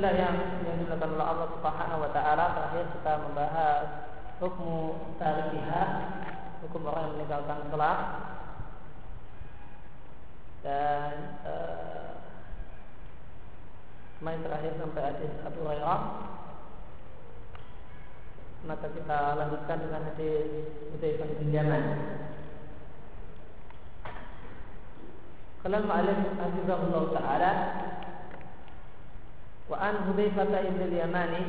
se اليماني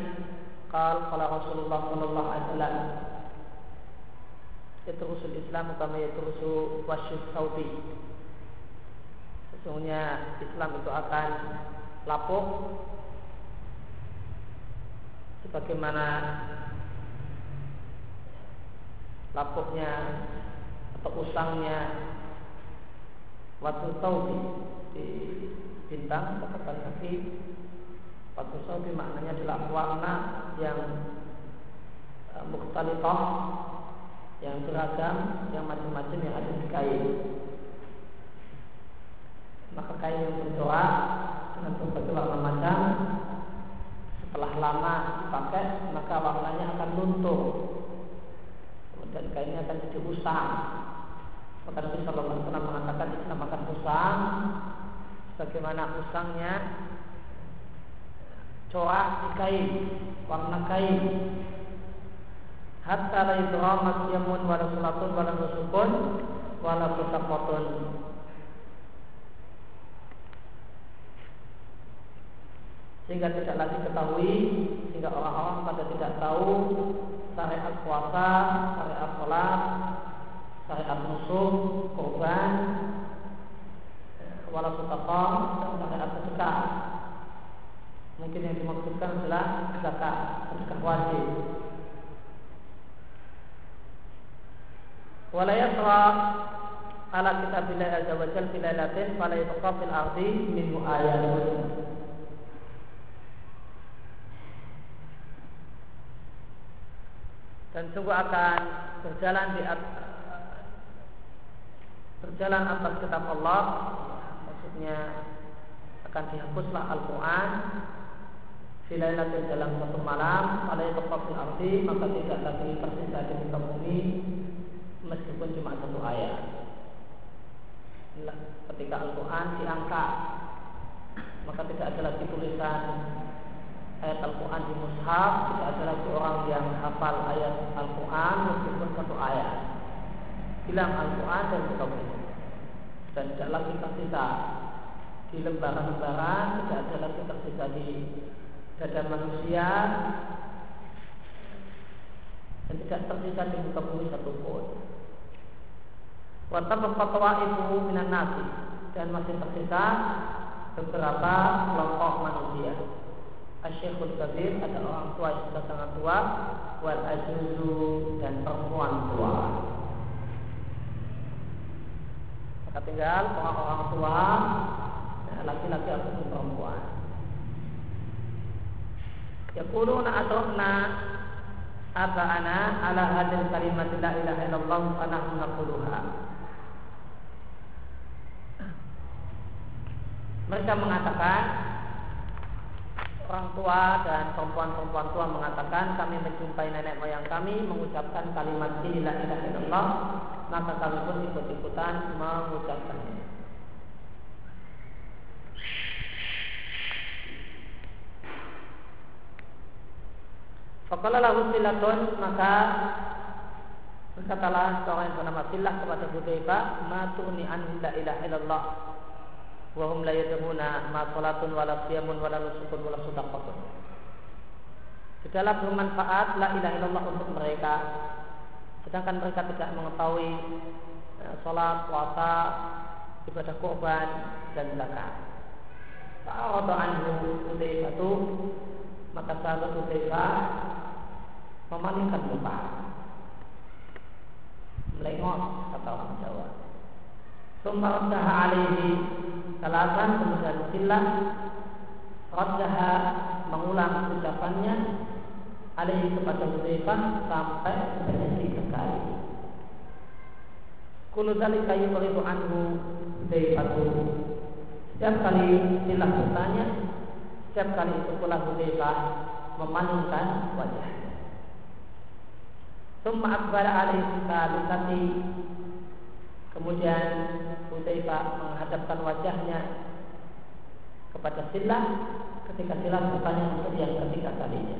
قال قال رسول الله صلى الله عليه وسلم يترس الإسلام كما يترس وش الثوب Sesungguhnya Islam itu akan lapuk sebagaimana lapuknya atau usangnya waktu taubi di bintang katakan kaki Fatu sabi maknanya adalah warna yang uh, mukhtalifah yang beragam, yang macam-macam yang ada di kain. Maka kain yang bercorak dengan berbagai warna macam setelah lama dipakai maka warnanya akan luntur. Kemudian kainnya akan jadi usang maka Nabi Shallallahu Alaihi Wasallam mengatakan Islam akan usang. Bagaimana usangnya corak di kain, warna kain. Hatta la yudrama siyamun wala salatun wala nusukun wala pusakotun. Sehingga tidak lagi ketahui Sehingga orang-orang pada tidak tahu Syariat puasa Syariat sholat Syariat musuh Korban Wala sutakoh Dan syariat sedekah Mungkin yang dimaksudkan adalah zakat, zakat wajib. Wala yasra ala kitabillah azza wa jalla fi lailatin fala yabqa fil ardi minhu ayatun. Dan sungguh akan berjalan di berjalan atas kitab Allah maksudnya akan dihapuslah Al-Quran Filailatin dalam satu malam Pada itu kafil arti Maka tidak lagi tersisa di muka bumi Meskipun cuma satu ayat. Ketika Al-Quran diangkat Maka tidak ada lagi tulisan Ayat Al-Quran di mushaf Tidak ada lagi orang yang hafal ayat Al-Quran Meskipun satu ayat. Hilang Al-Quran dan muka bumi. Dan tidak lagi tersisa Di lembaran-lembaran Tidak ada lagi tersisa di dada manusia dan tidak tersisa di muka bumi satupun. Watam fatwa ibu minan nasi dan masih tersisa beberapa kelompok manusia. Asyikhul Kabir ada orang tua yang sudah sangat tua, wal ajuzu dan perempuan tua. Maka tinggal orang-orang tua, laki-laki ataupun perempuan. Yaquluna atrokna aba'ana ala hadil kalimat la ilaha illallah wa nahnu naquluha. Mereka mengatakan orang tua dan perempuan-perempuan tua mengatakan kami menjumpai nenek moyang kami mengucapkan kalimat la ilaha illallah maka kami pun ikut-ikutan mengucapkannya. Fakala lahu silatun maka berkatalah seorang yang bernama Silah kepada Hudzaifah, "Ma tu'ni anhum la ilaha illallah wa hum la yad'una ma salatun wala siyamun wala nusukun wala sadaqatun." Tidaklah bermanfaat la ilaha illallah untuk mereka sedangkan mereka tidak mengetahui eh, sholat, puasa, ibadah korban dan zakat. Fa'arada anhu Hudzaifah maka sahabat Hudzaifah memalingkan muka. Melengos kata orang Jawa. Summa raddaha alaihi salasan kemudian silah raddaha mengulang ucapannya alaihi kepada Hudzaifah sampai sebanyak tiga kali. Dzalika yuridu anhu Hudzaifah. Setiap kali silah bertanya, setiap kali itu pula Hudzaifah memalingkan wajahnya. Summa akbar alaihi Kemudian Hudzaifah menghadapkan wajahnya kepada Silah ketika Silah bertanya untuk yang ketiga kalinya.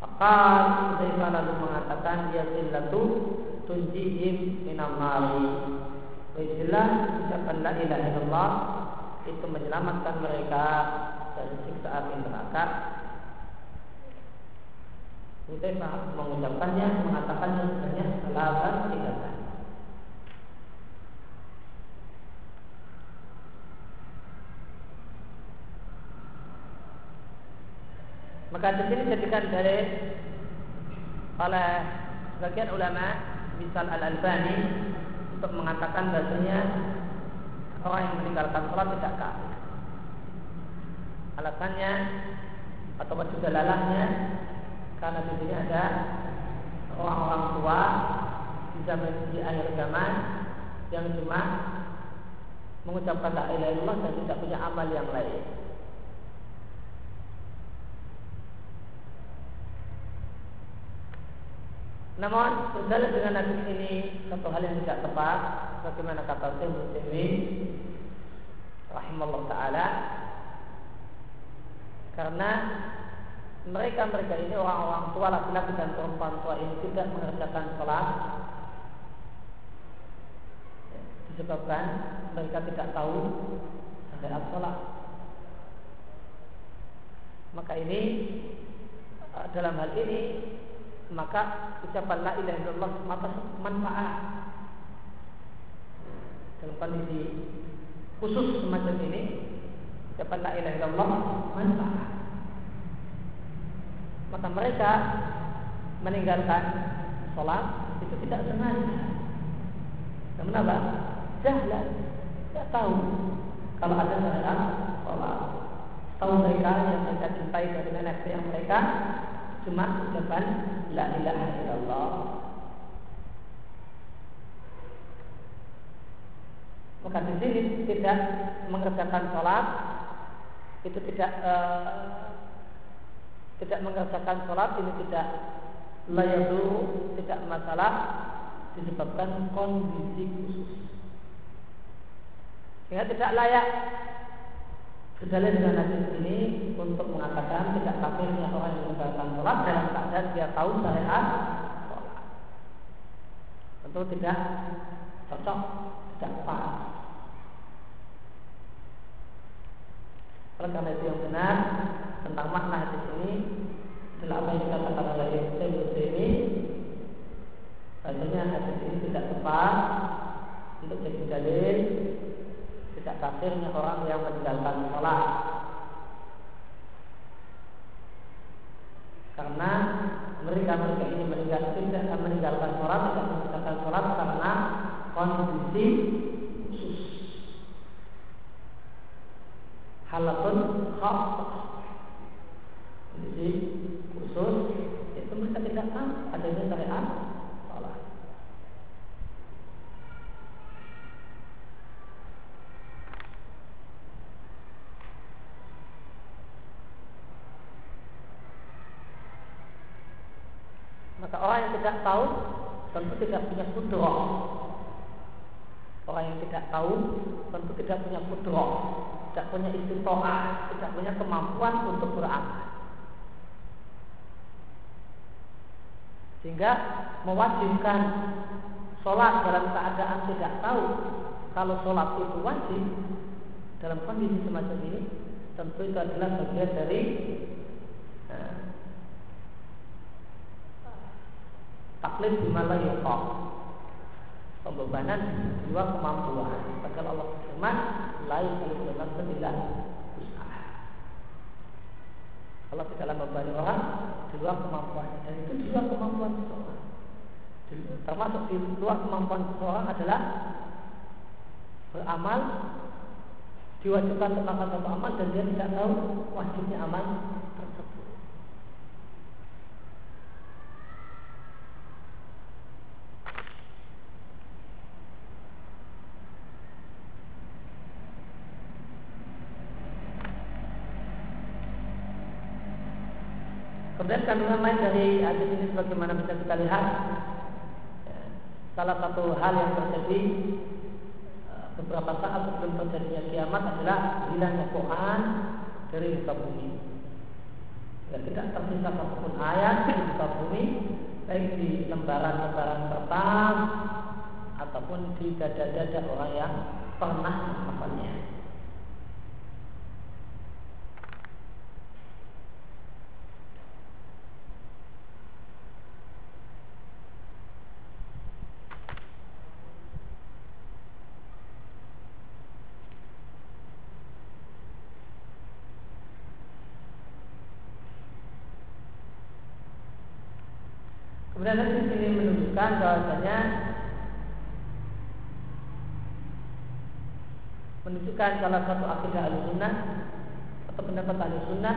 Fakal Hudzaifah lalu mengatakan ya Silatu tunjihim minam nari. Wajillah ucapan la ilaha illallah itu menyelamatkan mereka dari siksa api neraka. Hudzaifah mengucapkannya, mengatakannya sebanyak selatan tiga kali. Maka di sini dijadikan dari oleh sebagian ulama misal Al Albani untuk mengatakan bahasanya orang yang meninggalkan sholat tidak kafir. Alasannya atau juga lalahnya karena di sini ada orang-orang tua di zaman di akhir zaman yang cuma mengucapkan la ilaha illallah dan tidak punya amal yang lain. Namun berdalil dengan hadis ini satu hal yang tidak tepat bagaimana kata Syekh Muslimin rahimallahu taala karena mereka-mereka ini orang-orang tua laki-laki dan perempuan tua ini tidak mengerjakan sholat. Disebabkan mereka tidak tahu syariat sholat. Maka ini dalam hal ini maka ucapan la ilaha illallah semata manfaat dalam kondisi khusus semacam ini ucapan la ilaha illallah manfaat maka mereka meninggalkan sholat itu tidak sengaja namun apa? jahlan tidak tahu kalau ada syariat sholat tahu mereka yang mereka cintai dari nenek yang mereka cuma ucapan la ilaha illallah. Maka di sini tidak mengerjakan sholat itu tidak uh, tidak mengerjakan sholat ini tidak layadu tidak masalah disebabkan kondisi khusus. Sehingga tidak layak. Berdalil dengan hadis ini untuk mengatakan tidak kafirnya orang yang meninggalkan sholat dalam keadaan dia tahu syariat sholat. Tentu tidak cocok, tidak pas. Oleh karena itu yang benar tentang makna hadis ini adalah apa yang dikatakan oleh Ibn ini Bahasanya hadis ini tidak tepat untuk jadi dalil tidak kafirnya orang yang meninggalkan sholat karena mereka mereka ini meninggal tidak meninggalkan tidak meninggalkan sholat karena kondisi khusus halatun khas kondisi khusus itu mereka tidak tahu adanya syariat Maka orang yang tidak tahu tentu tidak punya kudroh. Orang yang tidak tahu tentu tidak punya kudroh, tidak punya istiqomah, tidak punya kemampuan untuk beramal. Sehingga mewajibkan sholat dalam keadaan tidak tahu kalau sholat itu wajib. Dalam kondisi semacam ini tentu itu adalah bagian dari taklid di mana yuqaf pembebanan di luar kemampuan. Padahal Allah berfirman lain kalau nafsan illa usaha Allah tidaklah membebani orang di luar kemampuan dan itu di luar kemampuan seseorang termasuk di luar kemampuan seseorang adalah beramal diwajibkan melakukan satu amal dan dia tidak tahu wajibnya amal tersebut. Kemudian kandungan lain dari hadis ini sebagaimana bisa kita lihat salah satu hal yang terjadi beberapa saat sebelum terjadinya kiamat adalah hilangnya Quran dari muka bumi. Ya, tidak tersisa satupun ayat di muka bumi, baik di lembaran-lembaran kertas ataupun di dada-dada orang yang pernah menghafalnya. Kemudian di sini menunjukkan bahwasanya menunjukkan salah satu akidah al-sunnah atau pendapat al-sunnah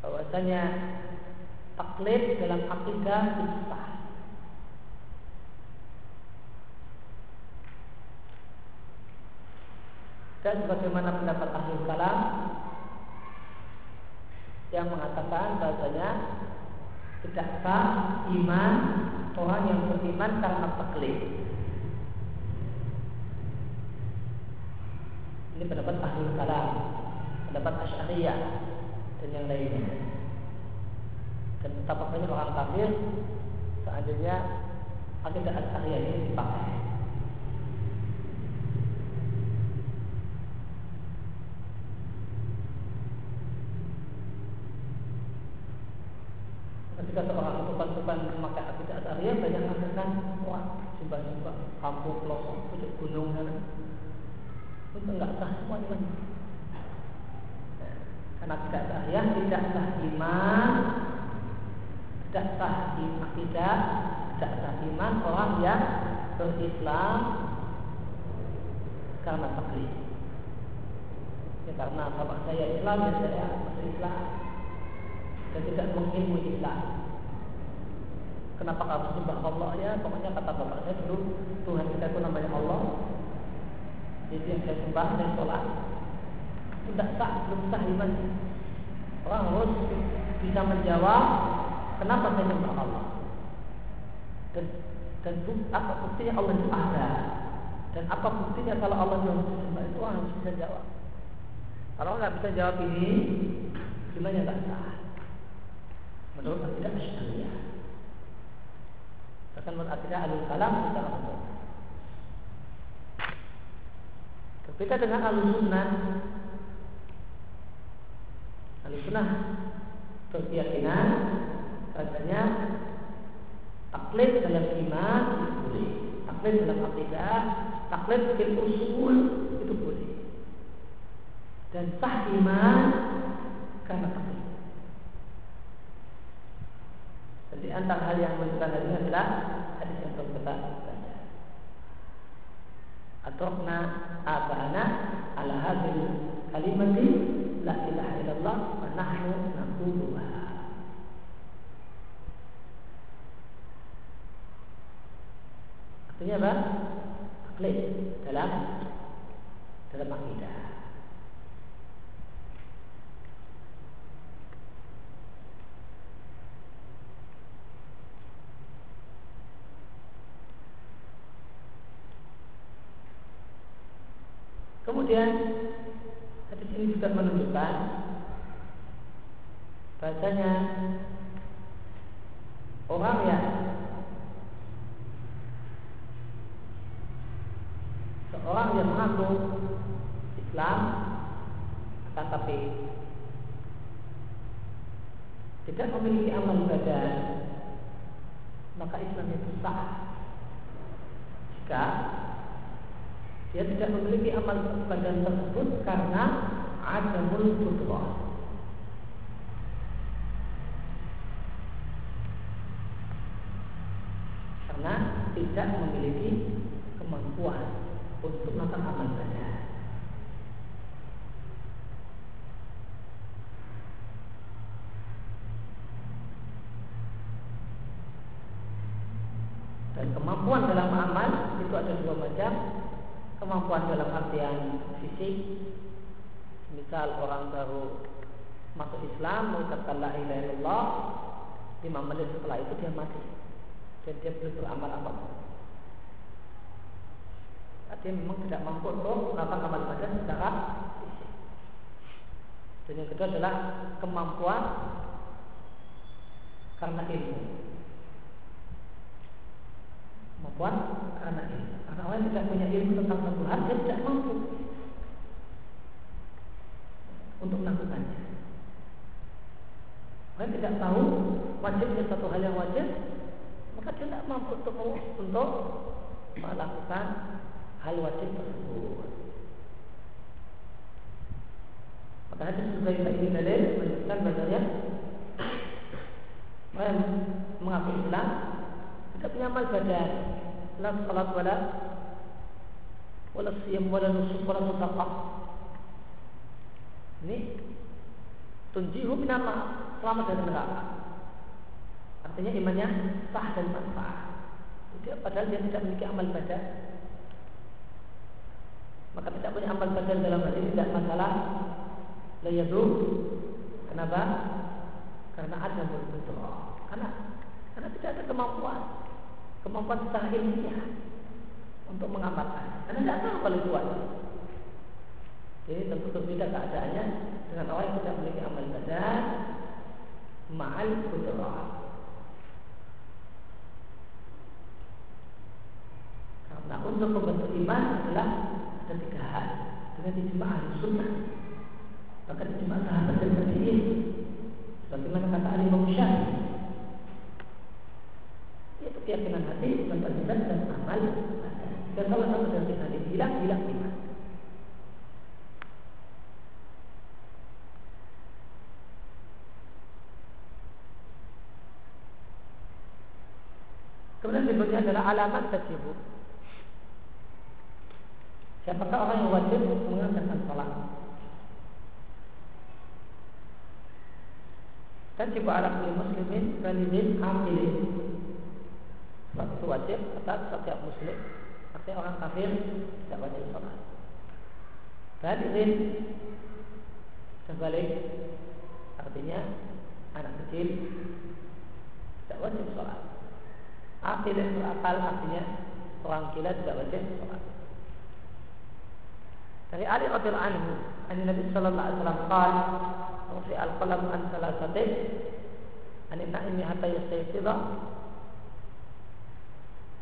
bahwasanya taklid dalam akidah sah. Dan bagaimana pendapat ahli kalam yang mengatakan bahwasanya tidak sah iman orang yang beriman karena taklid. Ini pendapat ahli kalam, pendapat asyariyah dan yang lainnya. Dan betapa banyak orang kafir seandainya akidah asyariyah ini dipakai. Ketika seorang itu pasukan memakai akidah Asyariah banyak mengatakan wah coba-coba kampung pelosok pucuk gunung sana itu enggak sah semua iman karena tidak Asyariah tidak sah iman tidak sah akidah tidak sah iman orang yang berislam karena taklid. Ya karena bapak saya Islam ya saya masuk Islam dan tidak mengilmu Islam Kenapa kamu sembah Allah ya? Pokoknya kata bapak saya dulu Tuhan kita itu namanya Allah. Itu yang saya sembah dan sholat. Tidak sah, belum sah iman. Orang harus bisa menjawab kenapa saya sembah Allah. Dan dan apa buktinya Allah itu ada. Dan apa buktinya kalau Allah yang disembah itu orang harus bisa jawab. Kalau nggak bisa jawab ini, gimana nggak sah? Menurut tidak Asy'ariyah. Bahkan menurut akidah alul kalam secara umum. Berbeda dengan alul sunnah. Alul sunnah berkeyakinan bahasanya taklid dalam iman itu boleh. Dalam akidah, taklid fil usul itu boleh. Dan sah iman karena taklid. Jadi antara hal yang menunjukkan hal ini adalah hadis yang telah kita baca. Atokna abana ala hadil kalimati la ilaha illallah wa nahnu naquluha. Artinya apa? Taklid dalam dalam akidah. Kemudian hadis ini juga menunjukkan bahasanya orang yang seorang yang mengaku Islam akan tapi tidak memiliki amal ibadah maka Islam itu sah. Jika dia tidak memiliki amal badan tersebut karena ada mulut Karena tidak memiliki untuk membentuk iman adalah ada tiga hal dengan ijma ahli sunnah bahkan ijma sahabat dan tabi'in bagaimana kata Ali Syafi'i yaitu keyakinan hati, lisan dan amal. Dan salah satu dari kita hilang, hilang iman. Kemudian berikutnya adalah alamat tajibu. Siapakah orang yang wajib mengerjakan salat? Tajibu ala kulli muslimin balidin amilin Sebab itu wajib atas setiap muslim. Artinya orang kafir tidak wajib sholat. Balikin Terbalik. Artinya anak kecil Tidak wajib sholat. Yang berakal artinya Orang gila tidak wajib sholat dari Ali radhiyallahu anhu an Nabi sallallahu alaihi wasallam qala rufi al qalam an salasatin an naimi hatta yastayqidha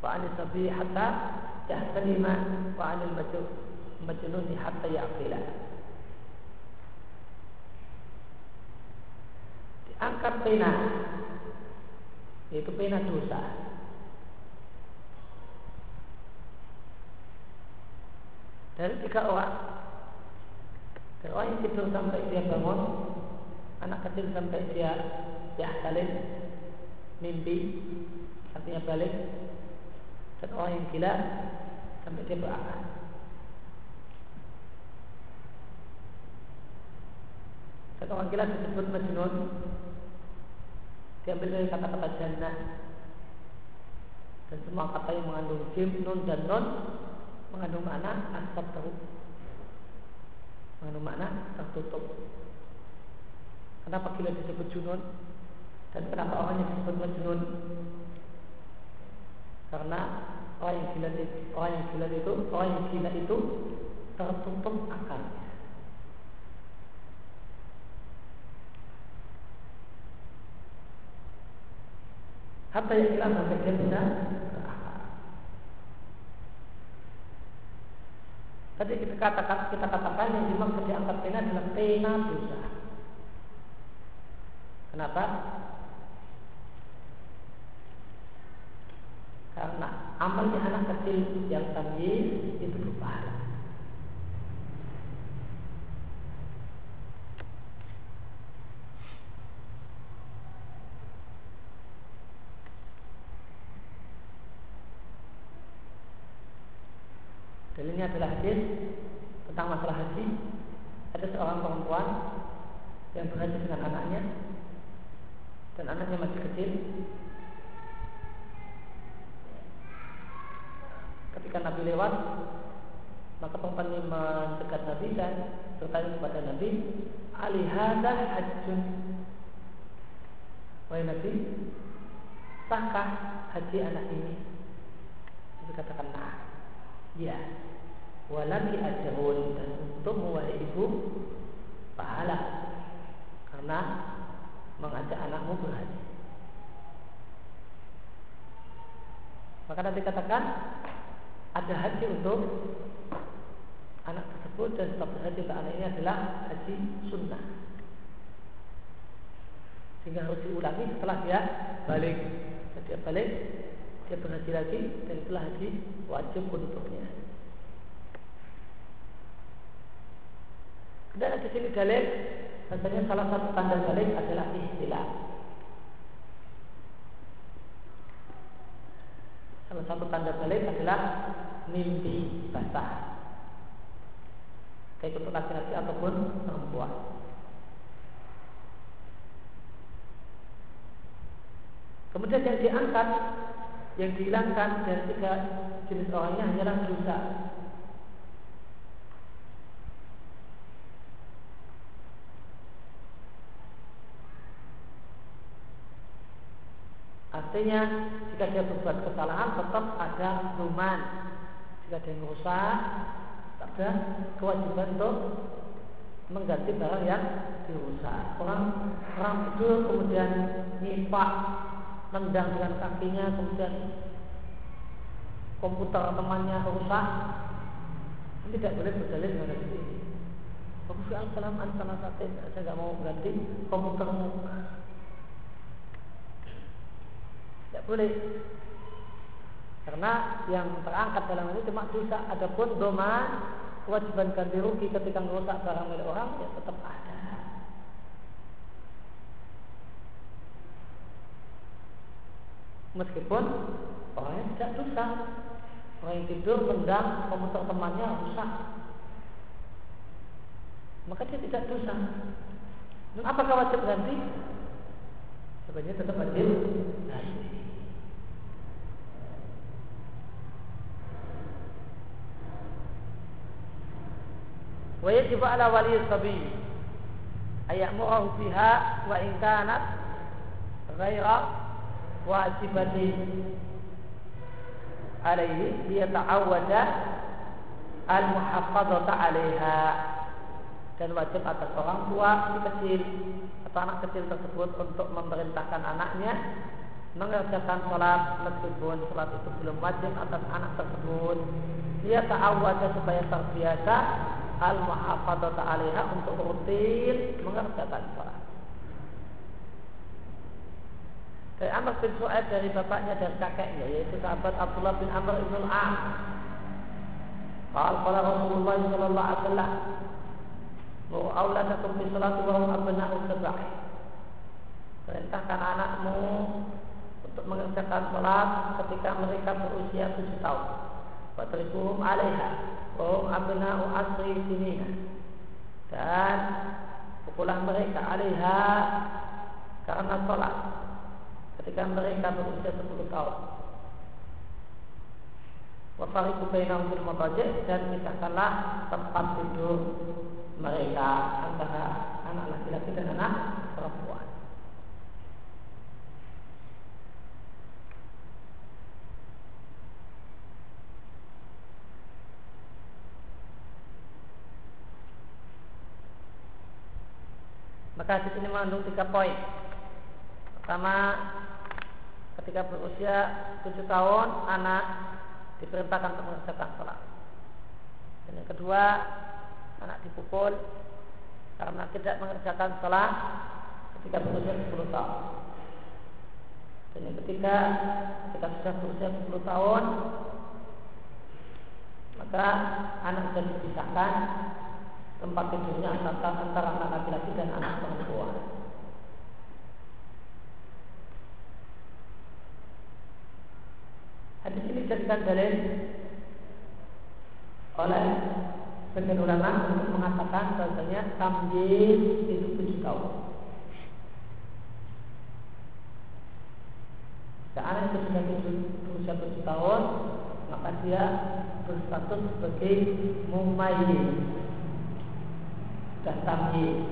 wa an sabi hatta yahtalima wa an al majnun hatta yaqila. Diangkat pena yaitu pena dosa. Dari tiga orang. Dari orang yang tidur sampai dia bangun. Anak kecil sampai dia yahtalim mimpi artinya balik. Dan orang yang gila sampai dia berakal. Dan orang gila disebut majnun. Diambil dari kata-kata jannah. Dan semua kata yang mengandung jim, nun dan non mengandung makna teruk mengandung makna tertutup. Kenapa gila disebut junun? Dan kenapa orang yang disebut majnun? Karena orang yang gila itu, orang yang gila itu, orang yang gila itu tertutup akalnya. Hatta yang hilang sampai dia bisa Tadi kita katakan kita katakan yang dimaksud diangkat pena adalah pena dosa. Kenapa? Karena amalnya anak kecil yang tamyiz itu berpahala. Dalilnya adalah hadis tentang masalah haji. Ada seorang perempuan yang berhaji dengan anaknya dan anaknya masih kecil ketika Nabi lewat maka perempuan ini mendekat Nabi dan bertanya kepada Nabi alihada hajjun Wahai Nabi sahkah haji anak ini Nabi katakan nah ya walaki ajrun dan untuk wahai ibu pahala. Karena mengajak anakmu berhaji. Maka nanti katakan ada haji untuk anak tersebut dan status haji untuk anak ini adalah haji sunnah. Sehingga harus diulangi setelah dia balik. Setelah dia balik dia berhaji lagi dan itulah haji wajib untuknya dan di sini dalil Katanya salah satu tanda balik adalah istilah. Salah satu tanda balik adalah mimpi basah. Baik untuk laki-laki ataupun perempuan. Kemudian yang diangkat, yang dihilangkan dari tiga jenis orangnya hanyalah dosa Artinya jika dia berbuat kesalahan tetap ada luman. Jika dia rusak, ada kewajiban untuk mengganti barang yang dirusak. Orang orang tidur kemudian nyipak, nendang dengan kakinya, kemudian komputer temannya rusak, tidak boleh berdalil dengan ini. Fi al-kalam an saya nggak mau ganti komputermu. Tidak boleh. Karena yang terangkat dalam ini cuma dosa. Adapun doma kewajiban ganti rugi ketika merusak barang milik orang ya tetap ada. Meskipun orangnya tidak dosa. Orang yang tidur tendang komputer temannya rusak. Maka dia tidak dosa. Dan apakah wajib ganti? Sebenarnya tetap wajib ganti. ويجب على ولي الصبي أن يأمره بها وإن كانت غير واجبة عليه ليتعود المحافظة عليها dan wajib atas orang tua si kecil. Atau anak kecil tersebut untuk memerintahkan anaknya mengerjakan sholat meskipun sholat itu belum wajib atas anak tersebut dia ta'awwada supaya terbiasa al muhafadzata alaiha untuk rutin mengerjakan sholat. Dari Amr bin Su'aib dari bapaknya dan kakeknya yaitu sahabat Abdullah bin Amr bin Al-As. Qal qala Rasulullah sallallahu alaihi wasallam Muru auladakum bi salati wa hum abna'u sab'i. Perintahkan anakmu untuk mengerjakan sholat ketika mereka berusia tujuh tahun. Fatribuhum alaiha Wahum abna'u asri sinina Dan pukulan mereka alaiha Karena sholat Ketika mereka berusia 10 tahun Wafariku bainahum bil Dan misahkanlah tempat tidur mereka Antara anak laki-laki dan anak perempuan Maka hadis ini mengandung tiga poin. Pertama, ketika berusia tujuh tahun, anak diperintahkan untuk mengerjakan sholat. Dan yang kedua, anak dipukul karena tidak mengerjakan sholat ketika berusia sepuluh tahun. Dan yang ketiga, ketika sudah berusia 10 tahun, maka anak sudah dipisahkan tempat tidurnya antara, antara anak laki-laki dan anak perempuan. Hadis ini dijadikan dalil oleh sebagian ulama untuk mengatakan bahwasanya tamyiz itu tujuh tahun. Anak itu sudah berusia tujuh tahun, maka dia berstatus sebagai mumayyiz dan tamyiz.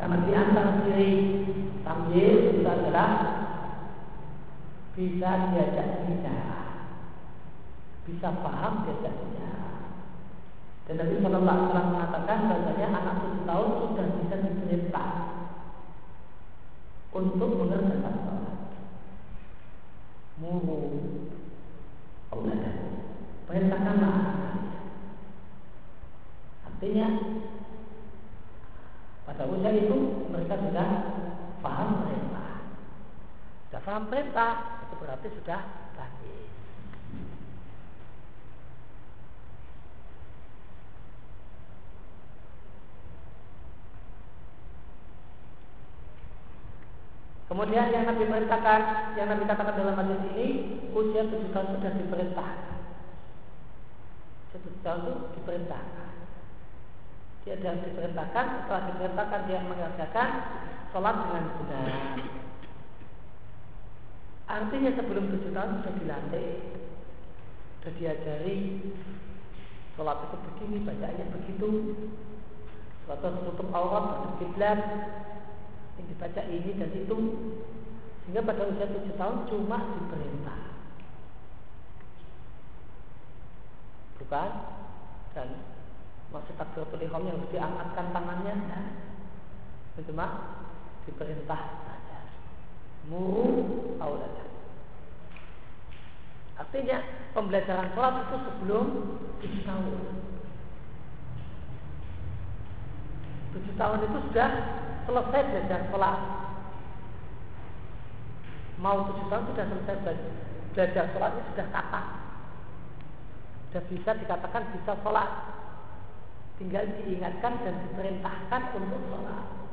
Karena di antara ciri tamyiz itu adalah bisa diajak bicara, bisa paham bicara. Dan Nabi Shallallahu Alaihi Wasallam mengatakan bahwasanya anak tujuh tahun sudah bisa diperintah untuk mengerjakan sholat. Muru Allah perintahkanlah Artinya pada usia itu mereka sudah paham perintah. Sudah paham perintah, itu berarti sudah baik. Kemudian yang Nabi perintahkan, yang Nabi katakan dalam hadis ini, usia tujuh tahun sudah diperintahkan. Tujuh tahun itu diperintahkan. Dia sudah diperintahkan, setelah diperintahkan dia mengerjakan sholat dengan benar. Artinya sebelum tujuh tahun sudah dilatih, sudah diajari sholat itu begini, bacaannya begitu. Sholat itu tutup aurat, tutup kiblat, yang dibaca ini dan itu. Sehingga pada usia tujuh tahun cuma diperintah. Bukan? Dan masih takbiratul ihram yang diangkatkan tangannya. Nah, itu cuma diperintah muru aulada. Artinya pembelajaran sholat itu sebelum tujuh tahun. Tujuh tahun itu sudah selesai belajar sholat. Mau tujuh tahun sudah selesai belajar sholat itu sudah kata. Sudah bisa dikatakan bisa sholat. Tinggal diingatkan dan diperintahkan untuk sholat.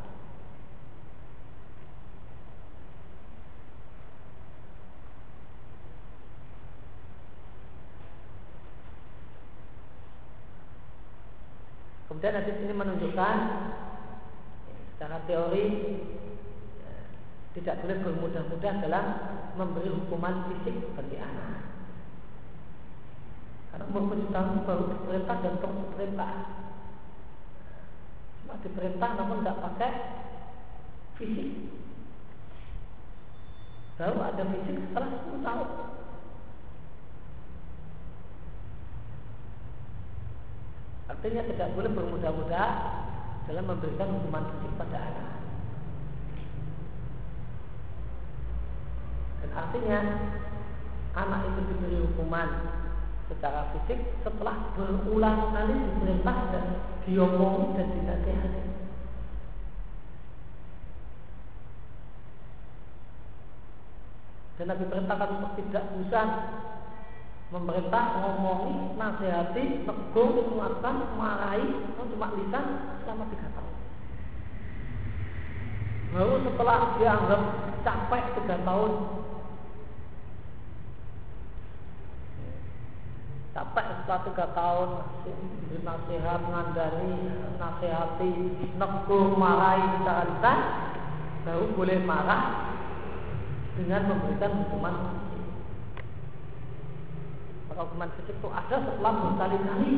Kemudian hadis ini menunjukkan secara teori tidak boleh bermudah-mudah dalam memberi hukuman fisik bagi anak. Karena umur tujuh tahun baru diperintah dan terus diperintah. Cuma diperintah namun tidak pakai fisik. Baru ada fisik setelah 10 tahun. Artinya tidak boleh bermudah-mudah dalam memberikan hukuman fisik pada anak. Dan artinya anak itu diberi hukuman secara fisik setelah berulang kali diperintah dan diomong dan dinasihati. Dan Nabi perintahkan untuk tidak usah memerintah, ngomongi, nasihati, tegur, menguatkan, marahi, cuma lisan selama tiga tahun. Lalu setelah dianggap capek tiga tahun, capek setelah tiga tahun nasihat, ngandani, nasihati, negur, marahi secara lisan, baru boleh marah dengan memberikan hukuman maka hukuman fisik itu ada setelah berkali-kali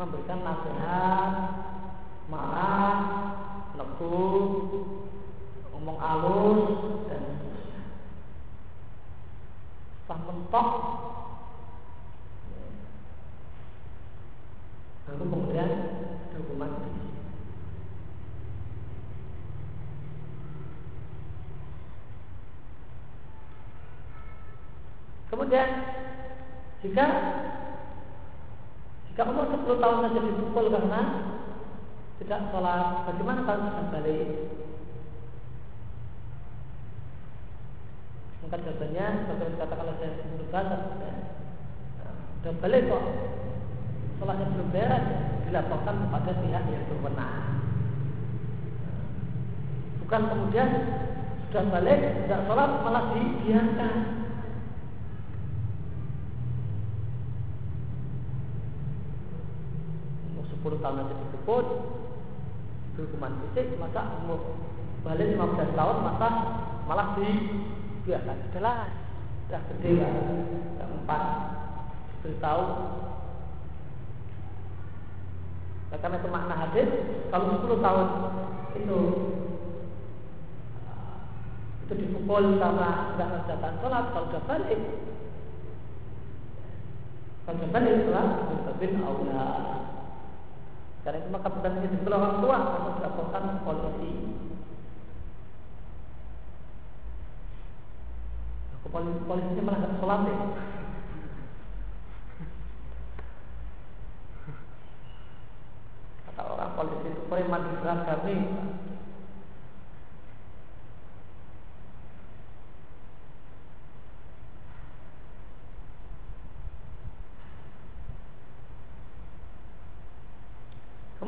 memberikan nasihat, marah, negur, ngomong alus dan seterusnya. Setelah mentok, baru kemudian hukuman fisik. Kemudian jika jika umur 10 tahun saja dipukul karena tidak sholat, bagaimana kalau sudah balik? maka jawabannya seperti dikatakan oleh saya Baz ya, dan balik kok. Sholatnya belum beres dilaporkan kepada pihak yang berwenang. Bukan kemudian sudah balik tidak sholat malah dibiarkan umur 10 tahun aja dipukul hukuman fisik masa umur balik 15 tahun masa malah dibiarkan. Jelas sudah gede sudah empat. Beritahu nah, karena itu makna hadis kalau 10 tahun itu itu dipukul karena tidak mengerjakan sholat. Kalau sudah balik kalau sudah balik sholat. Bin Allah karena itu maka bukan hanya dibeli orang tua harus dilaporkan polisi. Polisi polisinya malah nggak sholat ya kata orang polisi itu preman di beragami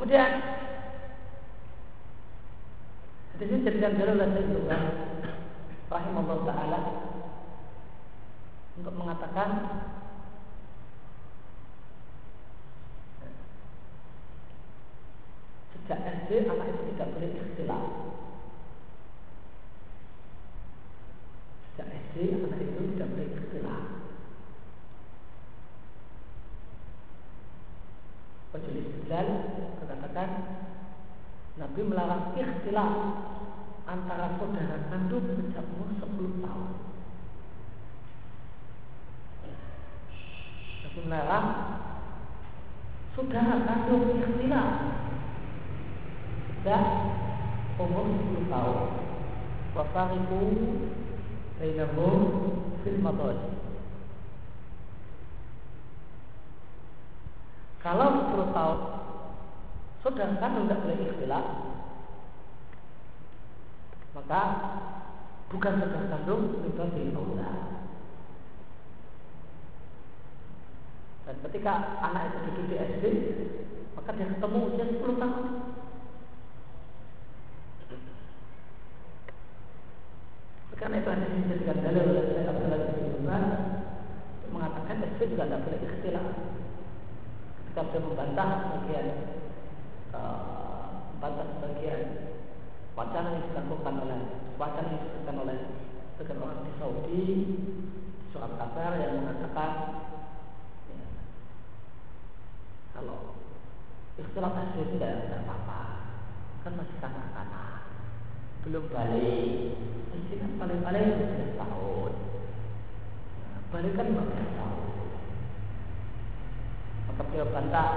Kemudian Hadis ini jadikan dalil oleh Sayyidina Rahimahullah Ta'ala Untuk mengatakan Sejak SD anak itu tidak boleh ikhtilaf. Sejak SD anak itu tidak boleh ikhtilaf. Majelis Bilal Nabi melarang ikhtilaf antara saudara kandung sejak umur 10 tahun. Nabi melarang saudara kandung ikhtilaf sejak umur 10 tahun. Wafariku bainahum fil madajid. Kalau 10 tahun kandung tidak boleh ikhtilaf maka bukan saudara kandung sudah aula. Dan ketika anak itu duduk di SD, maka dia ketemu usia 10 tahun. Karena itu hanya dijadikan dalil oleh saya Abdullah bin mengatakan SD juga tidak boleh ikhtilaf. Ketika dia membantah sebagian membantah sebagian wacana yang dilakukan oleh wacana yang disebutkan oleh sebagian orang di Saudi surat kabar yang mengatakan ya, kalau istilah itu tidak ada apa-apa kan masih kanak-kanak belum balik mesti kan paling-paling 12 tahun. Balik kan 15 tahun. Maka beliau bantah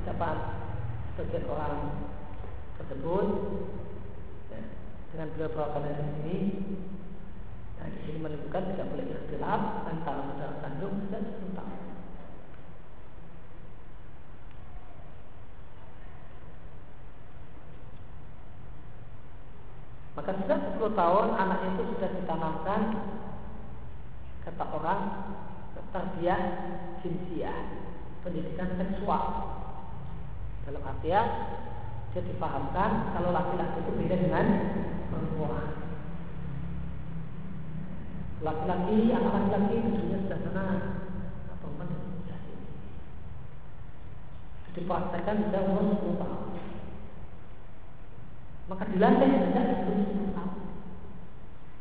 ucapan sebagian orang tersebut ya, dengan beliau bawakan dari sini nah di sini menunjukkan tidak boleh ikhtilaf antara saudara kandung dan 10 tahun Maka sudah 10 tahun anak itu sudah ditanamkan kata orang terbiak jinsiah, pendidikan seksual. Dalam artian dia dipahamkan kalau laki-laki itu beda dengan perempuan. Laki-laki, anak laki-laki tentunya sudah sana, perempuan sudah sini. Dipraktekkan sudah umur 10 tahun maka dilatih sejak sebelum 10 tahun.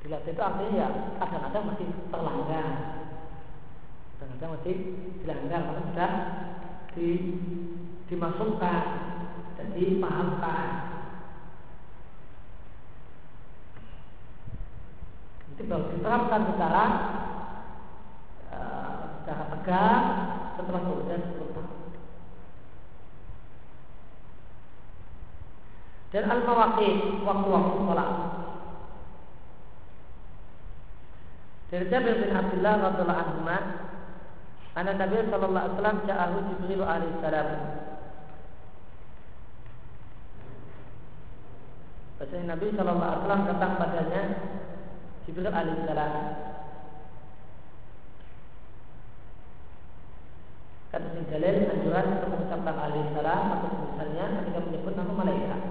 Dilatih itu artinya ya kadang-kadang masih terlanggar, kadang-kadang masih dilanggar karena sudah di, dimasukkan dan dipahamkan. Itu baru diterapkan secara uh, secara tegas setelah kemudian 10 tahun. dan al-mawaqit waktu-waktu sholat. Dari Jabir bin Abdullah radhiallahu anhu Anak Nabi sallallahu alaihi wasallam ja'ahu Jibril alaihi salam. Bahasanya Nabi sallallahu alaihi wasallam datang padanya Jibril alaihissalam. Kata sini dalil anjuran untuk mengucapkan alaihissalam atau misalnya ketika menyebut nama malaikat.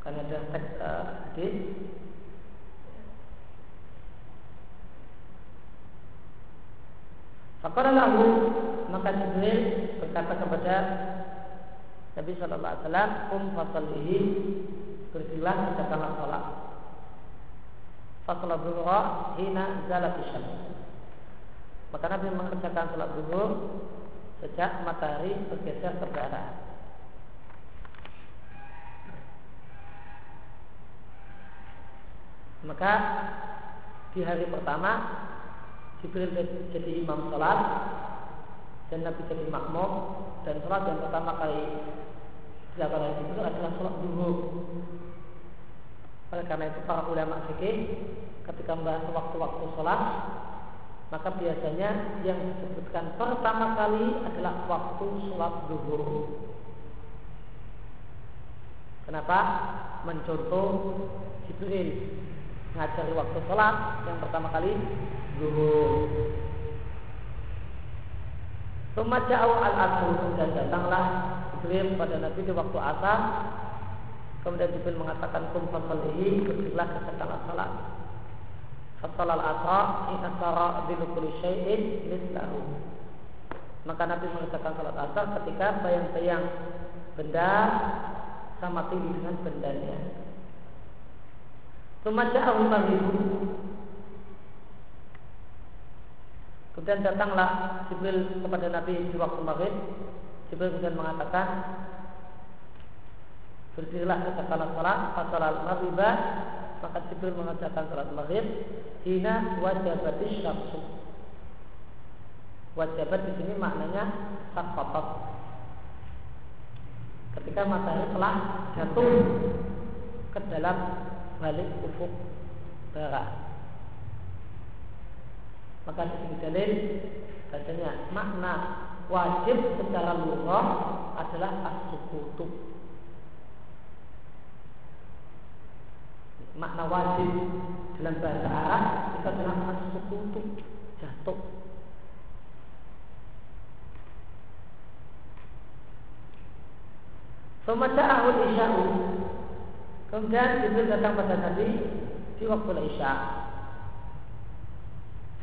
Karena ada teks uh, hadis Fakara lalu maka Jibril berkata kepada Nabi Shallallahu Alaihi Wasallam, "Um fasalihi berdirilah katakanlah salat." Fasalah zuhra hina zalat. Maka Nabi mengerjakan salat zuhur sejak matahari bergeser ke barat. Maka di hari pertama Jibril jadi imam sholat dan Nabi jadi makmum dan sholat yang pertama kali dilakukan oleh Jibril adalah sholat dulu. Oleh karena itu para ulama fikih ketika membahas waktu-waktu sholat maka biasanya yang disebutkan pertama kali adalah waktu sholat duhur. Kenapa? Mencontoh Jibril ngajari waktu sholat yang pertama kali zuhur. Suma jauh al asr dan datanglah Jibril pada Nabi di waktu asar. Kemudian Jibril mengatakan kum fasalihi berdirilah katakanlah salat. Fasalal asra ina sara binukuli syai'in mislahu. Maka Nabi mengerjakan salat asar ketika bayang-bayang benda sama tinggi dengan bendanya. Suma jauh maghrib Kemudian datanglah Jibril kepada Nabi di waktu maghrib. Jibril kemudian mengatakan, berdirilah katakanlah salat, fasalat maghribah, maka Jibril mengerjakan salat maghrib. Hina wajabatis syamsu. Wajabat di sini maknanya sakotot. Ketika matahari telah jatuh ke dalam balik ufuk barat maka di sini dalil bahasanya makna wajib secara lughah adalah as-sukutu. Makna wajib dalam bahasa Arab itu adalah as-sukutu, jatuh. ahul isya'u Kemudian Jibril datang pada Nabi di waktu Isya.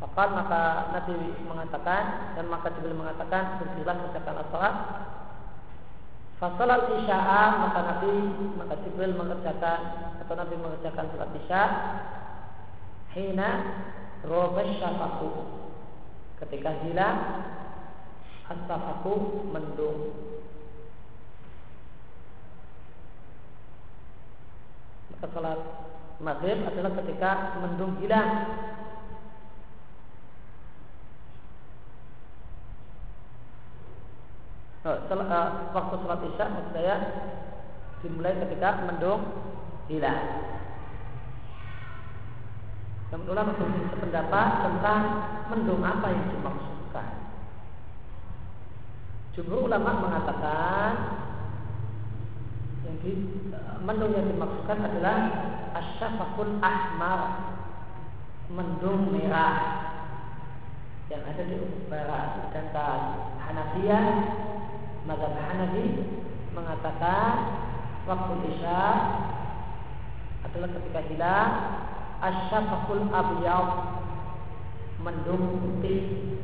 Fakal maka Nabi mengatakan dan maka Jibril mengatakan berdirilah kerjakan salat. Fasalat isya'a maka Nabi maka Jibril mengerjakan atau Nabi mengerjakan salat isya. Hina robes syafaku ketika hilang asafaku mendung. Maka salat maghrib adalah ketika mendung hilang Setelah, uh, waktu sholat isya maksud saya dimulai ketika mendung hilang. Dan ulama sependapat tentang mendung apa yang dimaksudkan. Jumhur ulama mengatakan yang uh, mendung yang dimaksudkan adalah asyafakul ahmar mendung merah yang ada di ufuk barat Hanafiyah Mazhab Hanafi mengatakan waktu isya adalah ketika hilang asyafaqul abyad mendung putih.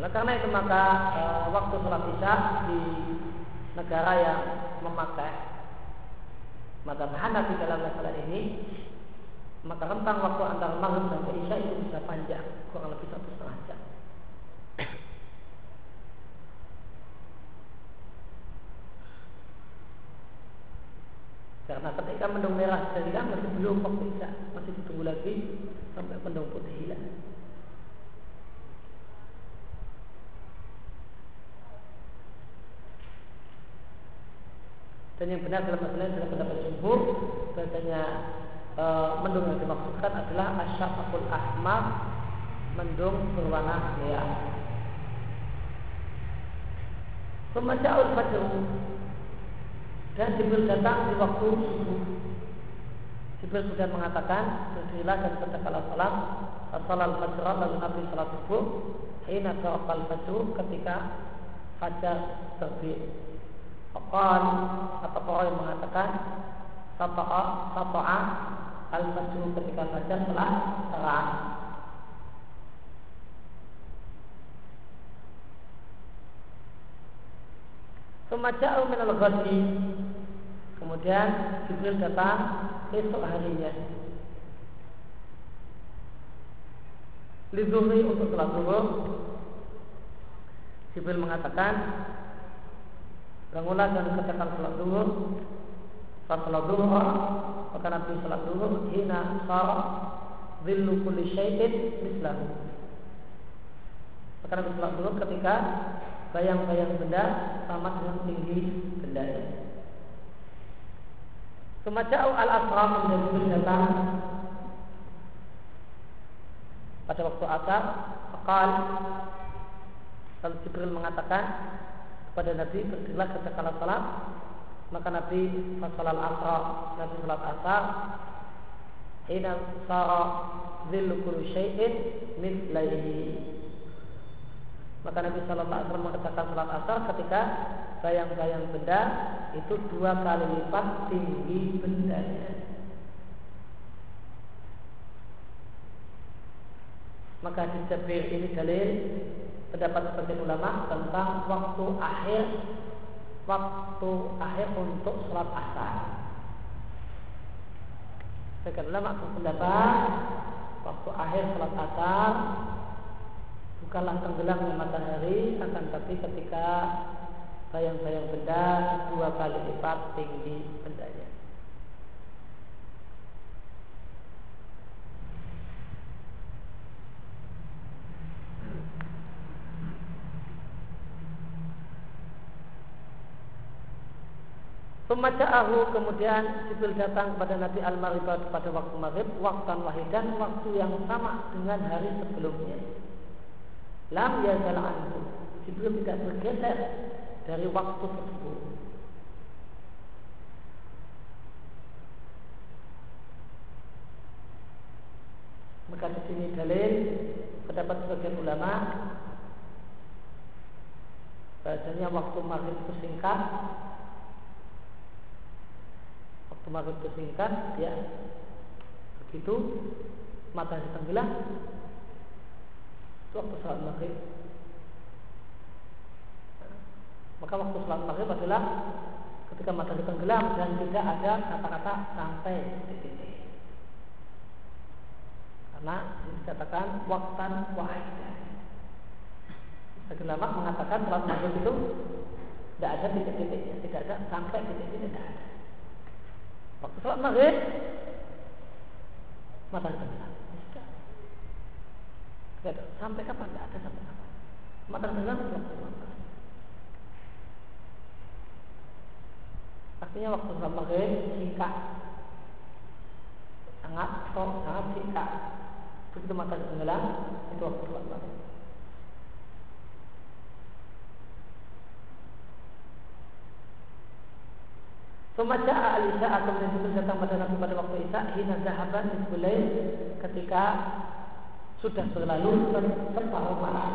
Oleh karena itu maka e, waktu sholat isya di negara yang memakai maka Hanafi dalam masalah ini. Maka rentang waktu antara maghrib sampai isya itu bisa panjang kurang lebih satu setengah jam. Karena ketika mendung merah sudah masih belum waktu isya masih ditunggu lagi sampai mendung putih hilang Dan yang benar dalam masalah adalah pendapat jumhur bahasanya e, mendung yang dimaksudkan adalah asyafakul ahmar mendung berwarna merah. Pemaja'ul fajr dan Jibril datang di waktu subuh. Jibril sudah mengatakan berdirilah dan katakanlah salam salat fajr lalu Nabi salat subuh hina fajr ketika fajar terbit. Fakal atau orang yang mengatakan Sata'a Sata'a Al-Fajr ketika fajar telah terang. Semacam minal ghadi Kemudian Jibril datang esok harinya. Liduri untuk sholat zuhur. Jibril mengatakan Bangunlah dan kerjakan sholat zuhur Sholat zuhur Maka Nabi sholat zuhur Hina sara Zillu kulli syaitin mislahu Maka Nabi sholat zuhur ketika bayang-bayang benda sama dengan tinggi benda. Semacam al-asram menjadi datang pada waktu asar, akal lalu Jibril mengatakan kepada Nabi berdirilah ketika salat maka Nabi salat asar Nabi salat asar hina sara zillu kulli syai'in mithlaihi maka Nabi Shallallahu Alaihi mengatakan sholat asar ketika bayang-bayang benda itu dua kali lipat tinggi bendanya. Maka di Jabir ini dalil pendapat sebagian ulama tentang waktu akhir waktu akhir untuk sholat asar. Sebagian ulama berpendapat waktu akhir sholat asar bukanlah tenggelamnya matahari akan tapi ketika bayang-bayang benda dua kali lipat tinggi bendanya. Pemacaahu kemudian Jibril datang kepada Nabi Al-Maribah pada waktu maghrib Waktu wahidan waktu yang sama dengan hari sebelumnya. Lam yazal anhu. Jibril tidak bergeser dari waktu tersebut. Maka di sini dalil pendapat sebagian ulama bahasanya waktu maghrib itu singkat waktu maghrib itu singkat ya begitu matahari tenggelam waktu sholat maghrib. Maka waktu sholat maghrib adalah ketika matahari tenggelam dan tidak ada kata-kata sampai titik-titik. Karena dikatakan waktan wahidah. Sebagian lama mengatakan sholat maghrib itu tidak ada titik-titiknya, tidak ada sampai titik-titik tidak ada. Waktu sholat maghrib matahari tenggelam. Gak. Sampai kapan? Gak ada sampai kapan. Mata tenggelam Artinya waktu sholat maghrib singkat, sangat kok sangat singkat. Begitu mata tenggelam itu waktu sholat maghrib. Semaja Alisa atau kemudian datang pada Nabi pada waktu Isya hina zahaban ketika sudah berlalu separuh malam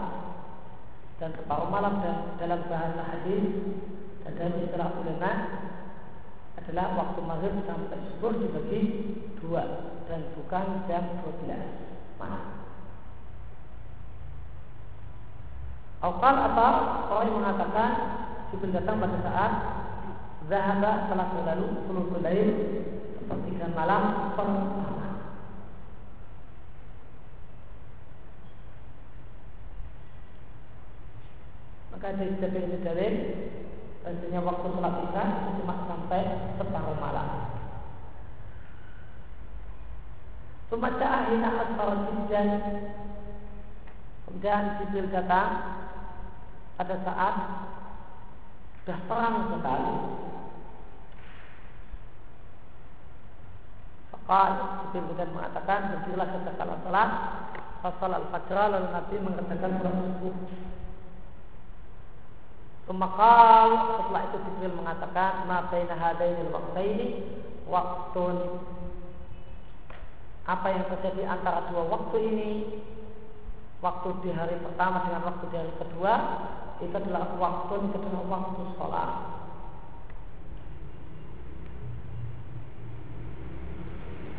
dan separuh malam dan dalam bahasa hadis dan dalam istilah ulama adalah waktu maghrib sampai subuh dibagi dua dan bukan jam 12 malam. Aukal atau orang mengatakan Jibril datang pada saat Zahaba telah berlalu Puluh lain Sepertiga malam pertama Maka dari sebagai ini dalil Tentunya waktu sholat isya cuma sampai separuh malam. Pembaca ahina asfar jiddan Kemudian Jibril datang pada saat sudah terang sekali. Qal kemudian mengatakan berdirilah setelah salat Fasal al-fajr lalu Nabi mengatakan salat subuh Pemakal setelah itu Jibril mengatakan Ma baina hadainil ini waktu apa yang terjadi antara dua waktu ini waktu di hari pertama dengan waktu di hari kedua itu adalah waktu adalah waktu sholat.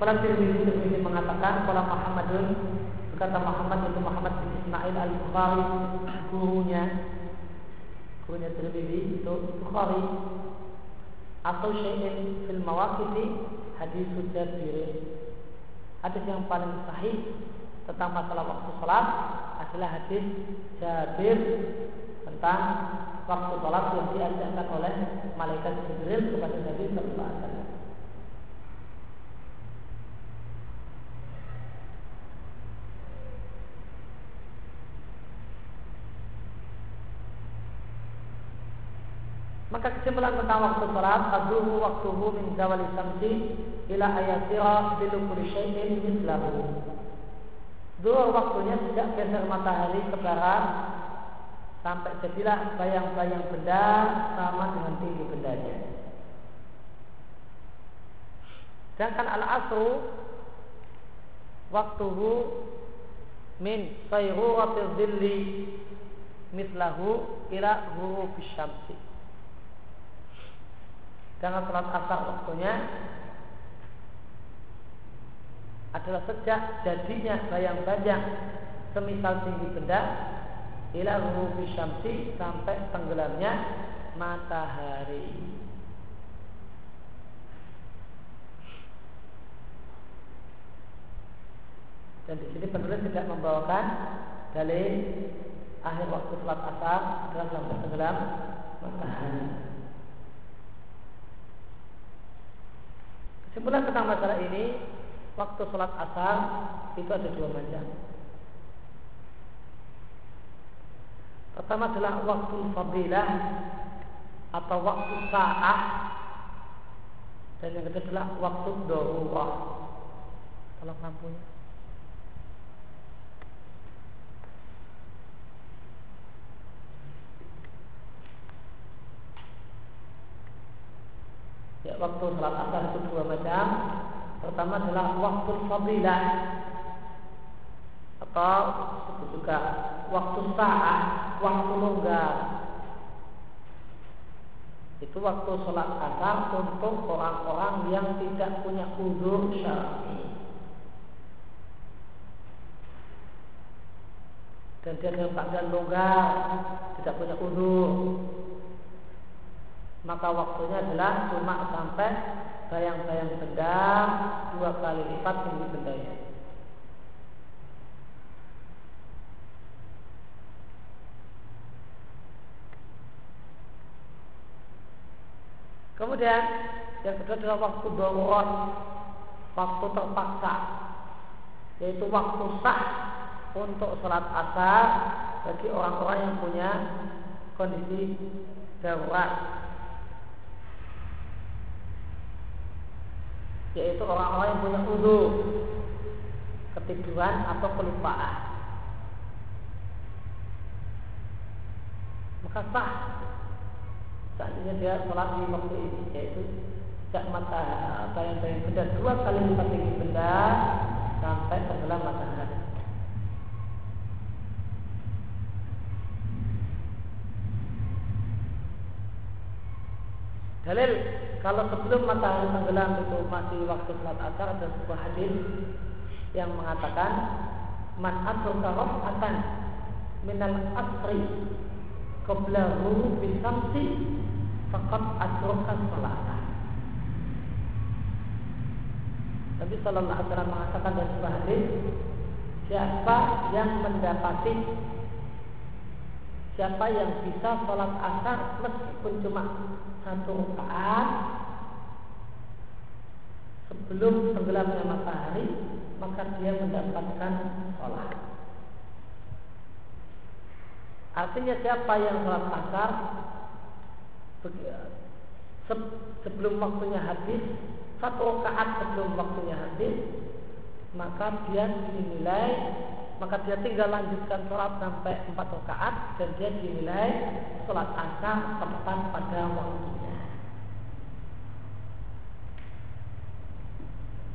Kalau Tirmidzi Tirmidzi mengatakan kalau Muhammadun berkata Muhammad itu Muhammad bin Ismail al Bukhari gurunya gurunya Tirmidzi itu Bukhari. Atau syai'in fil mawaqiti hadis Jabir hadis yang paling sahih tentang masalah waktu sholat adalah hadis Jabir tentang waktu sholat yang diajarkan oleh malaikat Jibril kepada Nabi Sallallahu Alaihi Wasallam. Maka kesimpulan tentang waktu sholat Azuhu waktuhu min zawali samsi Ila ayatira bilukuri syai'in mislahu Zuhur waktunya sejak geser matahari ke barat Sampai jadilah bayang-bayang benda sama dengan tinggi bendanya. Sedangkan al-asru Waktuhu min sayruratil zilli mislahu ila ghurubi syamsi. Jangan sholat asar waktunya adalah sejak jadinya bayang-bayang semisal tinggi benda ila ghurubi syamsi sampai tenggelamnya matahari. Dan di sini penulis tidak membawakan dalil akhir waktu sholat asar adalah sampai tenggelam matahari. Kesimpulan tentang masalah ini, waktu sholat asar itu ada dua macam. Pertama adalah waktu fadilah atau waktu sa'ah dan yang kedua adalah waktu darurat. Tolong lampunya. Ya, waktu salat asar itu dua macam. Pertama adalah waktu fadilah atau disebut juga waktu saat, waktu longgar. Itu waktu sholat asar untuk orang-orang yang tidak punya udur syar'i. Dan dia dalam keadaan longgar, tidak punya udur, maka waktunya adalah cuma sampai bayang-bayang benda dua kali lipat tinggi bendanya. Kemudian yang kedua adalah waktu darurat, waktu terpaksa, yaitu waktu sah untuk sholat asar bagi orang-orang yang punya kondisi darurat yaitu orang-orang yang punya udu ketiduran atau kelupaan. Maka sah. Seandainya dia sholat di waktu ini yaitu sejak mata bayang-bayang benda dua kali lipat tinggi benda sampai tenggelam matahari dalil kalau sebelum matahari tenggelam itu masih waktu sholat asar ada sebuah hadis yang mengatakan man asroka raf'atan minal asri qablahu bisamsi faqad asroka salata. Nabi Sallallahu Alaihi Wasallam mengatakan dalam sebuah hadis siapa yang mendapati siapa yang bisa sholat asar meskipun cuma satu rakaat sebelum tenggelamnya matahari maka dia mendapatkan sholat. Artinya siapa yang sholat asar sebelum waktunya habis satu rakaat sebelum waktunya habis, maka dia dinilai maka dia tinggal lanjutkan sholat sampai empat rakaat dan dia dinilai sholat asar tepat pada waktunya.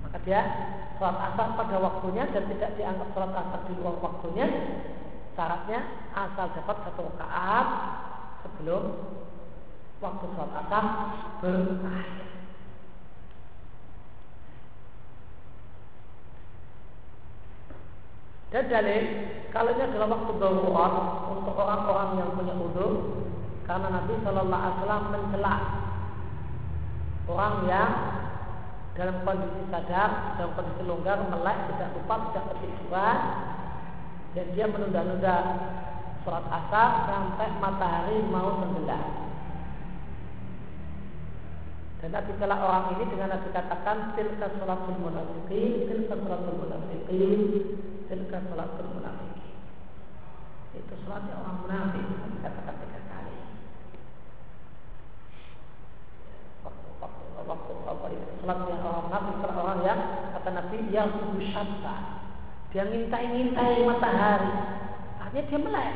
Maka dia sholat asar pada waktunya dan tidak dianggap sholat asar di luar waktunya. Syaratnya asal dapat satu rakaat sebelum waktu sholat asar berakhir. Dan dalil kalau ini adalah waktu darurat untuk orang-orang yang punya udur karena Nabi Shallallahu Alaihi Wasallam mencela orang yang dalam kondisi sadar, dalam kondisi longgar, melek, tidak lupa, tidak ketiduran, dan dia menunda-nunda sholat asar sampai matahari mau tenggelam. Dan Nabi telah orang ini dengan Nabi katakan tilka sholatul munafiqin, tilka sholatul munafiqin, tilka sholatul munafiqin. Itu sholatnya orang munafik, katakan tiga kali. Waktu waktu waktu apa itu sholatnya orang munafik adalah orang yang kata Nabi yang syamsa. Dia ngintai-ngintai matahari. Artinya dia melek.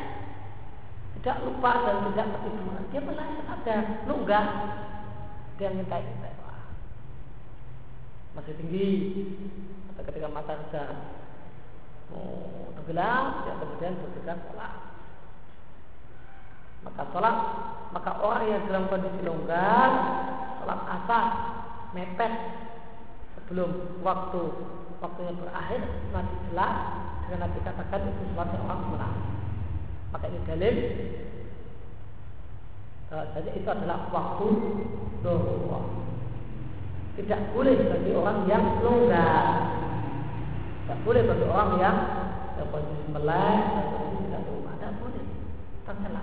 Tidak lupa dan tidak ketiduran. Dia melek ada nunggah dia minta masih tinggi atau ketika mata sudah oh, tenggelam dia kemudian berikan sholat maka sholat maka orang yang dalam kondisi longgar sholat asar mepet sebelum waktu waktunya berakhir nanti jelas dengan Nabi katakan itu sholat orang munafik maka ini dalil saja itu adalah waktu doa. Tidak boleh bagi orang yang longgar. Tidak boleh bagi orang yang posisi melek atau tidak rumah. Tidak boleh. Tercela.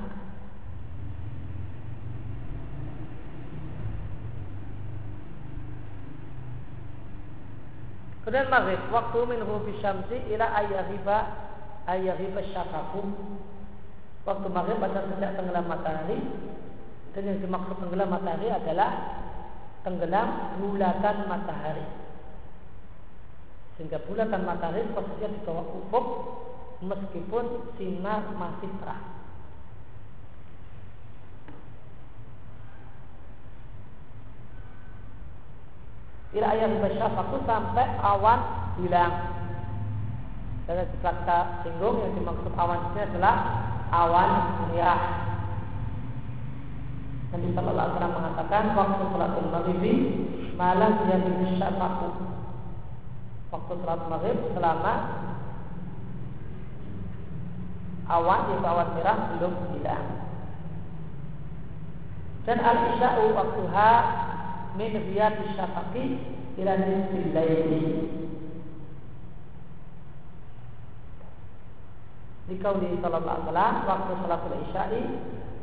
Kemudian maghrib waktu min hubi syamsi ila ayyahiba ayyahiba syafaku. Waktu maghrib pada sejak tenggelam matahari dan yang dimaksud tenggelam matahari adalah tenggelam bulatan matahari. Sehingga bulatan matahari posisinya di bawah ufuk meskipun sinar masih terang. Ila ayat aku sampai awan hilang. Dan kita singgung yang dimaksud awan ini adalah awan merah. Nabi Shallallahu Alaihi Wasallam mengatakan waktu sholatul maghrib malam dia syafaku. Waktu sholat maghrib selama awan yaitu awan merah belum hilang. Dan al-isya'u waktuha min riyadi syafaqi ila nisfil laili. Dikauli sallallahu alaihi wasallam waktu salatul isya'i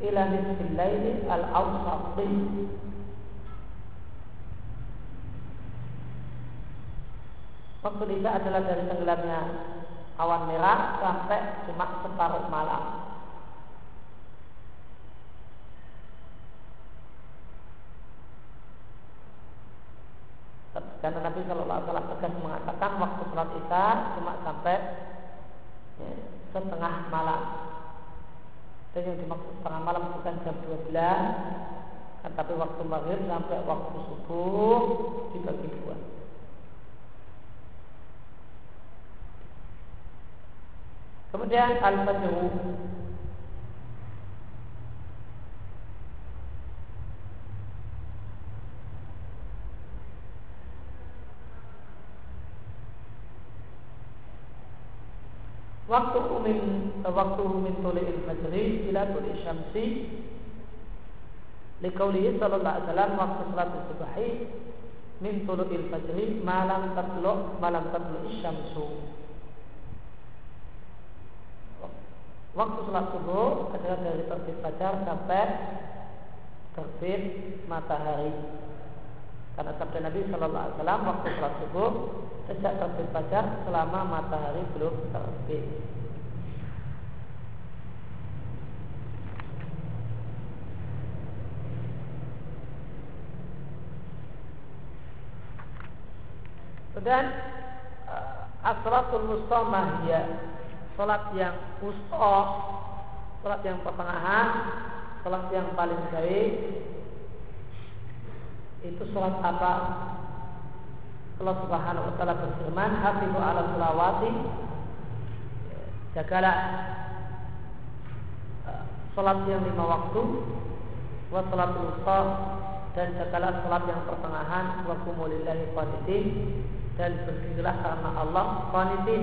ila nisfil laili al Waktu Isya adalah dari tenggelamnya awan merah sampai cuma separuh malam. Karena Nabi Shallallahu Alaihi Wasallam tegas mengatakan waktu sholat isya cuma sampai ya, setengah malam. Dan yang dimaksud setengah malam bukan jam 12 kan, Tapi waktu maghrib sampai waktu subuh dibagi dua Kemudian al-fajr waktu min waktu min tulil fajri ila tulil syamsi. Liqaulihi sallallahu alaihi wasallam waktu salat subuhi min tulil fajri malam tatlu malam tatlu syamsu waktu salat subuh adalah dari terbit fajar sampai terbit matahari karena sabda Nabi Shallallahu Alaihi Wasallam waktu sholat subuh sejak terbit fajar selama matahari belum terbit. Dan uh, as-salatul wusta ya salat yang wusta, salat yang pertengahan, salat yang paling baik itu salat apa? Allah Subhanahu wa taala berfirman, "Hafizu 'ala salawati" Jagalah salat yang lima waktu wa salatul wusta dan jagalah salat yang pertengahan wa kumulillahi qanitin dan berdirilah karena Allah qanitin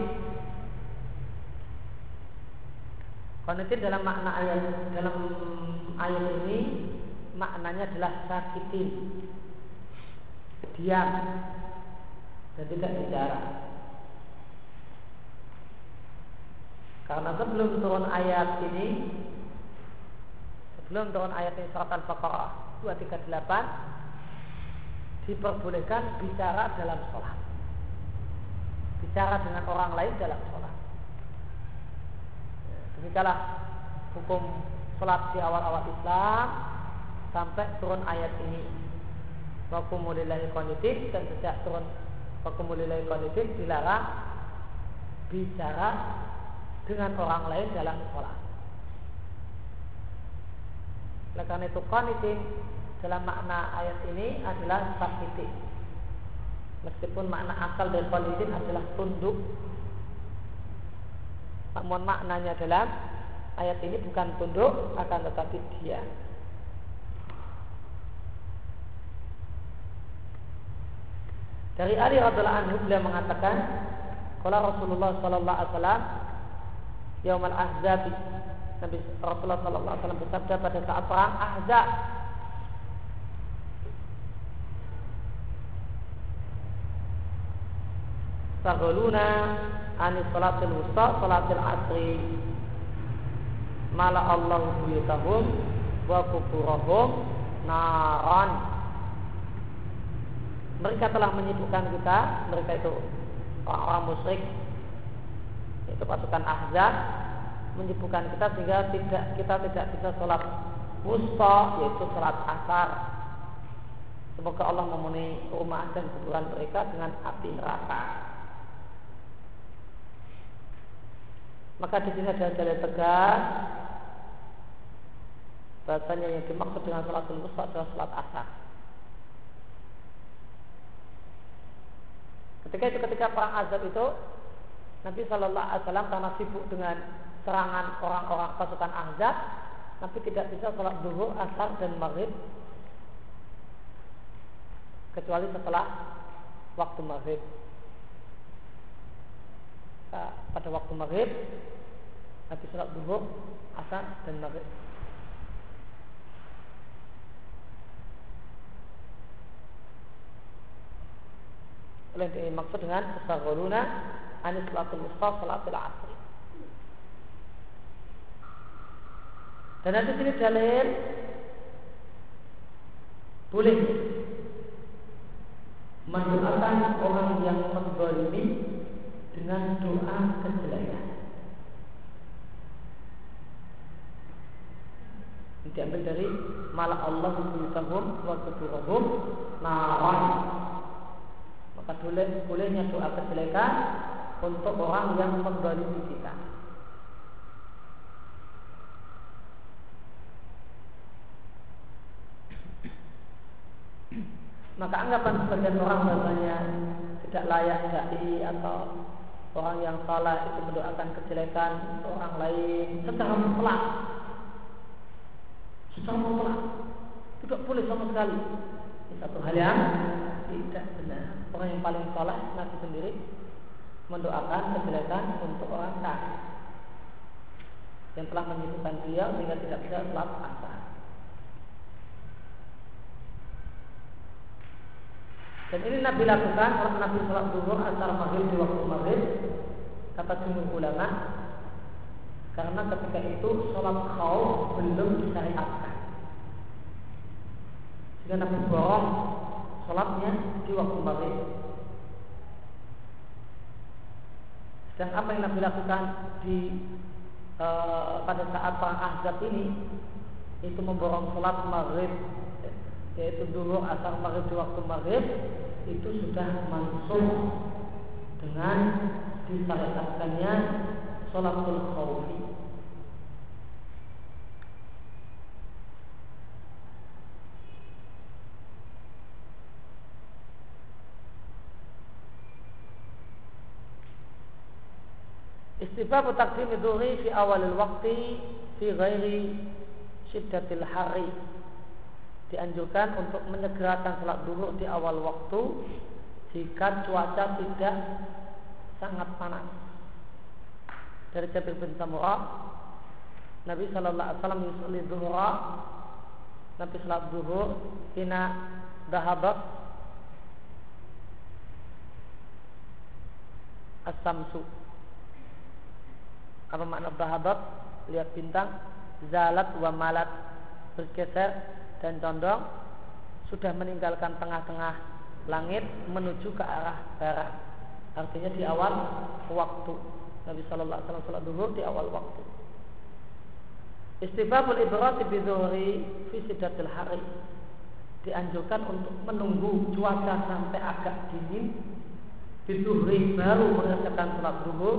qanitin dalam makna ayat dalam ayat ini maknanya adalah sakitin. Diam. Dan tidak bicara. Karena sebelum turun ayat ini sebelum turun ayat ini surat Al-Baqarah 238 diperbolehkan bicara dalam sholat. Bicara dengan orang lain dalam sholat demikianlah hukum sholat di awal-awal Islam sampai turun ayat ini wakumulillahi qanitin dan sejak turun wakumulillahi qanitin dilarang bicara dengan orang lain dalam sholat oleh karena itu qanitin dalam makna ayat ini adalah sakitin. Meskipun makna asal dari qanitin adalah tunduk. Namun maknanya dalam ayat ini bukan tunduk akan tetapi dia. Dari Ali radhiallahu anhu beliau mengatakan, kalau Rasulullah sallallahu alaihi wasallam Yaumal Ahzab Nabi Rasulullah Sallallahu Alaihi Wasallam bersabda pada saat perang Ahzab. Taghluna anis salatil wusta salatil asri mala Allah buyutahum wa kuburahum naran mereka telah menyibukkan kita mereka itu orang-orang musyrik itu pasukan Ahzab menyibukkan kita sehingga tidak kita tidak bisa sholat wusta yaitu sholat asar. Semoga Allah memenuhi rumah dan kuburan mereka dengan api neraka. Maka di sini ada dalil tegas bahasanya yang dimaksud dengan sholat wusta adalah sholat asar. Ketika itu ketika perang azab itu Nabi Shallallahu Alaihi Wasallam karena sibuk dengan serangan orang-orang pasukan Ahzab Nabi tidak bisa sholat duhur, asar dan maghrib kecuali setelah waktu maghrib. Pada waktu maghrib Nabi sholat duhur, asar dan maghrib. Oleh ini maksud dengan Tasagoluna Anis salatul musta salatul asri Dan nanti sini dalil boleh mendoakan orang yang menzalimi dengan doa kejelekan. Diambil dari malah Allah yusahum wa kuburahum naran. Maka boleh bolehnya doa kejelekan untuk orang yang menzalimi kita. maka anggapan sebagian orang bahasanya tidak layak dai atau orang yang salah itu mendoakan kejelekan untuk orang lain. Secara mutlak secara mutlak tidak boleh sama sekali. Ini satu hal yang tidak benar. Orang yang paling salah nabi sendiri mendoakan kejelekan untuk orang kafir. Yang telah menyebutkan dia sehingga tidak bisa sholat asar Dan ini Nabi lakukan kalau Nabi sholat duhur antara maghrib di waktu maghrib kata jumhur ulama karena ketika itu sholat khauf belum disyariatkan. Sehingga Nabi borong sholatnya di waktu maghrib. Dan apa yang Nabi lakukan di e, pada saat perang Ahzab ini itu memborong sholat maghrib yaitu dulu asar maghrib di waktu maghrib itu sudah masuk dengan disyariatkannya sholatul khawfi. Istibab takdim dhuhri fi awalil waqti fi ghairi syiddatil hari dianjurkan untuk menyegerakan salat duhur di awal waktu jika cuaca tidak sangat panas. Dari Jabir bin Samurah, Nabi Shallallahu Alaihi Wasallam yusalli Nabi salat duhur, ina dahabat as-samsu. Apa makna dahabat? Lihat bintang, zalat wa malat bergeser dan condong sudah meninggalkan tengah-tengah langit menuju ke arah barat. Artinya di awal waktu. Nabi Shallallahu Alaihi Wasallam duhur di awal waktu. Istibabul ibrati bidhuri fi sidatil hari dianjurkan untuk menunggu cuaca sampai agak dingin bidhuri baru mengerjakan salat duhur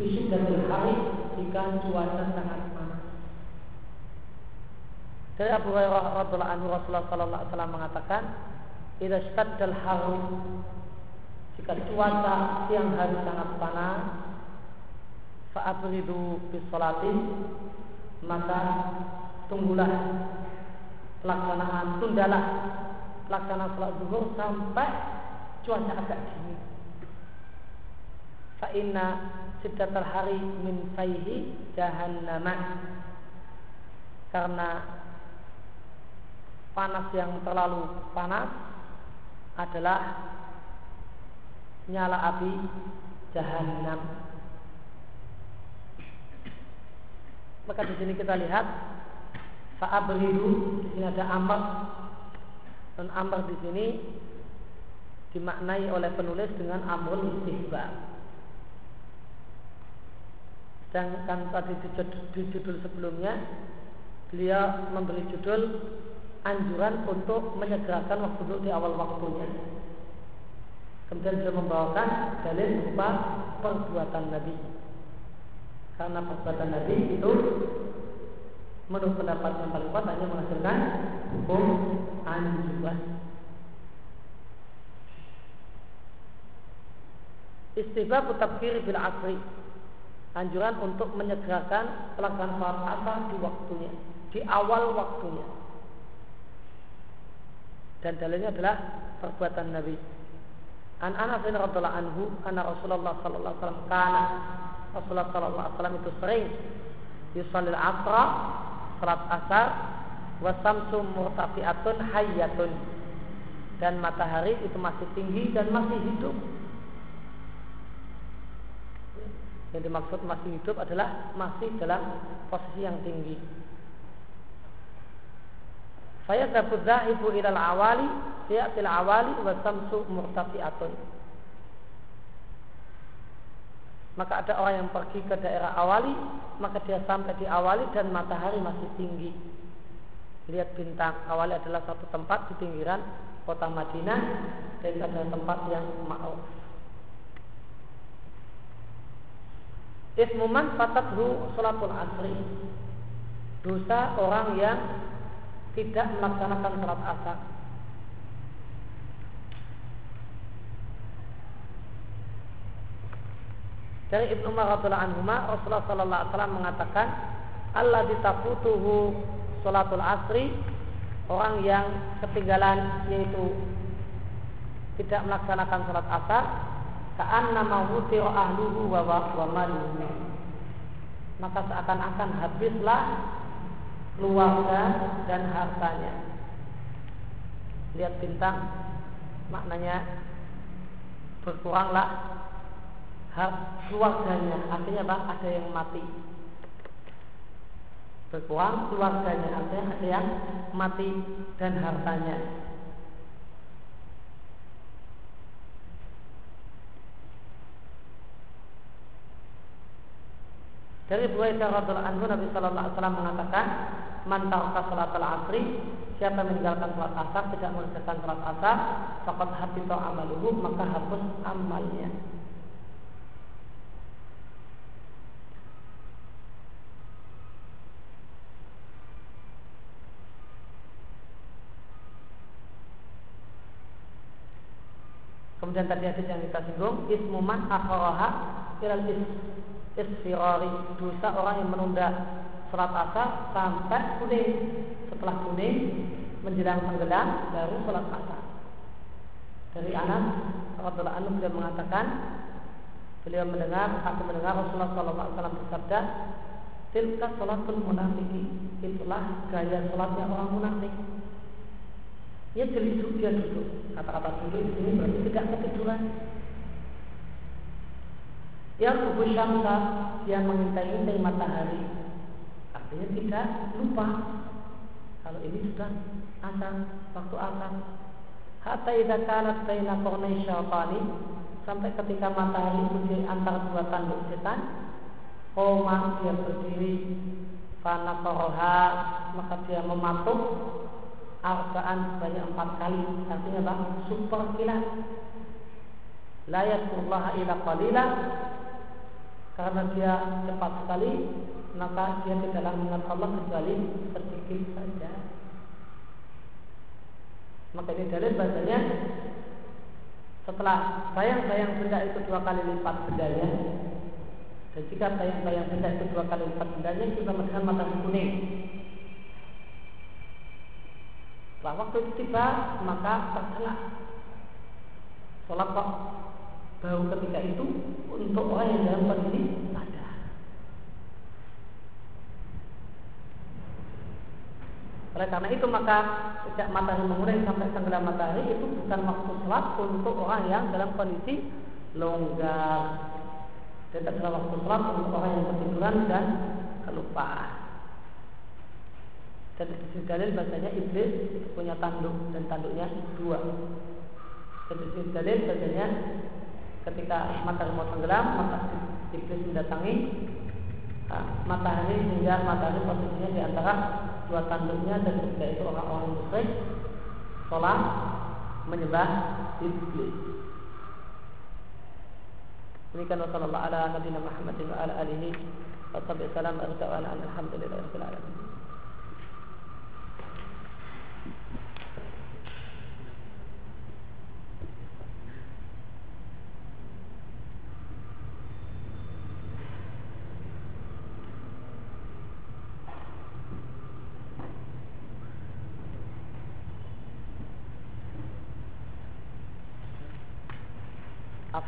fi sidatil hari jika cuaca sangat. Dari Abu Hurairah radhiallahu anhu Rasulullah sallallahu alaihi wasallam mengatakan, "Idza shaddal harum" jika cuaca siang hari sangat panas, fa'abridu bis salatin maka tunggulah pelaksanaan tundalah pelaksanaan salat zuhur sampai cuaca agak dingin. Fa inna siddatal hari min faihi jahannam karena panas yang terlalu panas adalah nyala api jahanam. Maka di sini kita lihat fa'abridu di sini ada amr dan amr di sini dimaknai oleh penulis dengan amrul istihbab. Sedangkan tadi di judul sebelumnya beliau memberi judul anjuran untuk menyegerakan waktu dulu di awal waktunya. Kemudian dia membawakan dalil berupa perbuatan Nabi. Karena perbuatan Nabi itu menurut pendapat yang paling kuat hanya menghasilkan hukum anjuran. Istibab kiri bil asri Anjuran untuk menyegerakan pelaksanaan sholat asar di waktunya Di awal waktunya dan dalilnya adalah perbuatan Nabi. An Anas bin radhiyallahu anhu anna Rasulullah sallallahu alaihi wasallam kana Rasulullah sallallahu alaihi wasallam itu sering yusallil asra salat asar wa samsu murtafi'atun hayyatun dan matahari itu masih tinggi dan masih hidup. Yang dimaksud masih hidup adalah masih dalam posisi yang tinggi. Saya dapat zahibu ilal awali, yatil awali wa samsu murtafi'atun. Maka ada orang yang pergi ke daerah awali, maka dia sampai di awali dan matahari masih tinggi. Lihat bintang. Awali adalah satu tempat di pinggiran kota Madinah dan adalah tempat yang ma'ruf. Ismuman fatathu salatul asri. Dosa orang yang tidak melaksanakan sholat asar. Dari Ibnu Umar radhiyallahu anhu, Rasulullah sallallahu alaihi wasallam mengatakan, "Allah ditafutuhu sholatul asri" orang yang ketinggalan yaitu tidak melaksanakan sholat asar ka'anna mawuti'u ahluhu wa wa maka seakan-akan habislah keluarga dan hartanya. Lihat bintang, maknanya berkuranglah hak keluarganya. Artinya apa? Ada yang mati. Berkurang keluarganya, artinya ada yang mati dan hartanya. Dari Buaidah radhiallahu anhu Nabi sallallahu alaihi wasallam mengatakan man taraka salatul asri siapa meninggalkan sholat asar tidak mengerjakan sholat asar fakat habita amaluhu maka hapus amalnya. Kemudian tadi hadis yang kita singgung, ismuman akharaha ilal is isfirari dosa orang yang menunda sholat asar sampai kuning. Setelah kuning menjelang tenggelam baru sholat asar. Dari Anas radhiyallahu anhu beliau mengatakan beliau mendengar aku mendengar Rasulullah SAW bersabda tilka sholatul munafiki itulah gaya sholatnya orang munafik Ya jadi dia duduk. Kata-kata duduk di sini berarti tidak ketiduran. Ya kubu syamsa dia mengintai-intai matahari. Artinya tidak lupa kalau ini sudah asar, waktu asar. Hatta idza kanat baina qarnai syaitani sampai ketika matahari di antara dua tanduk setan, koma dia berdiri, karena maka dia mematuk arba'an sebanyak empat kali artinya apa? super kilat la yadkurullah ila qalila karena dia cepat sekali maka dia tidaklah mengingat Allah kecuali sedikit saja maka ini dalil bahasanya setelah bayang-bayang benda itu dua kali lipat bendanya dan jika bayang-bayang benda itu dua kali lipat bendanya sama dengan matahari kuning setelah waktu itu tiba, maka tercela. Sholat kok baru ketika itu untuk orang yang dalam kondisi sadar. Oleh karena itu maka sejak matahari mengurai sampai tenggelam matahari itu bukan waktu sholat untuk orang yang dalam kondisi longgar. Dan adalah waktu sholat untuk orang yang ketiduran dan kelupaan. Dan di dalil bahasanya iblis punya tanduk dan tanduknya dua. Dan di dalil bahasanya ketika matahari mau tenggelam maka iblis mendatangi uh, matahari sehingga matahari posisinya di antara dua tanduknya dan ketika itu orang-orang musyrik sholat menyembah iblis. Demikian wasallallahu ala nabiyina Muhammadin ala.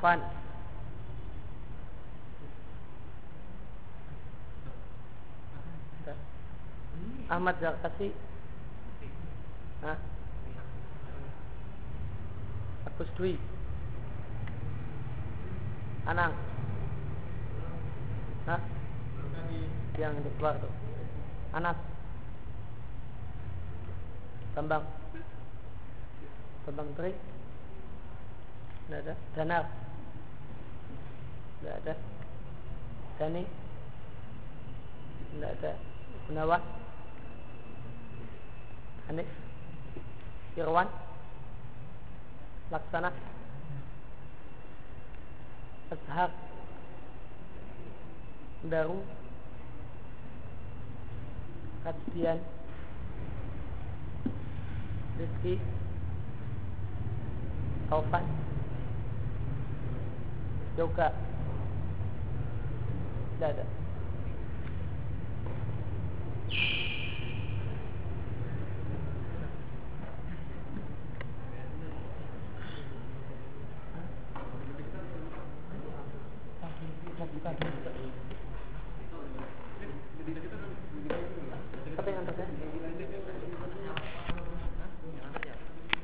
Afan. Ahmad Zakasi Hah? Agus Dwi. Anang. Hah? Yang di keluar tuh. Anas. Bambang. Bambang Trik Tidak ada Danar Tidak ada. Dani Tidak ada. Gunawan? Hanif? Irwan? Laksana? Ashar Baru Kajian Rizki Taufan? Yoga hadislerden.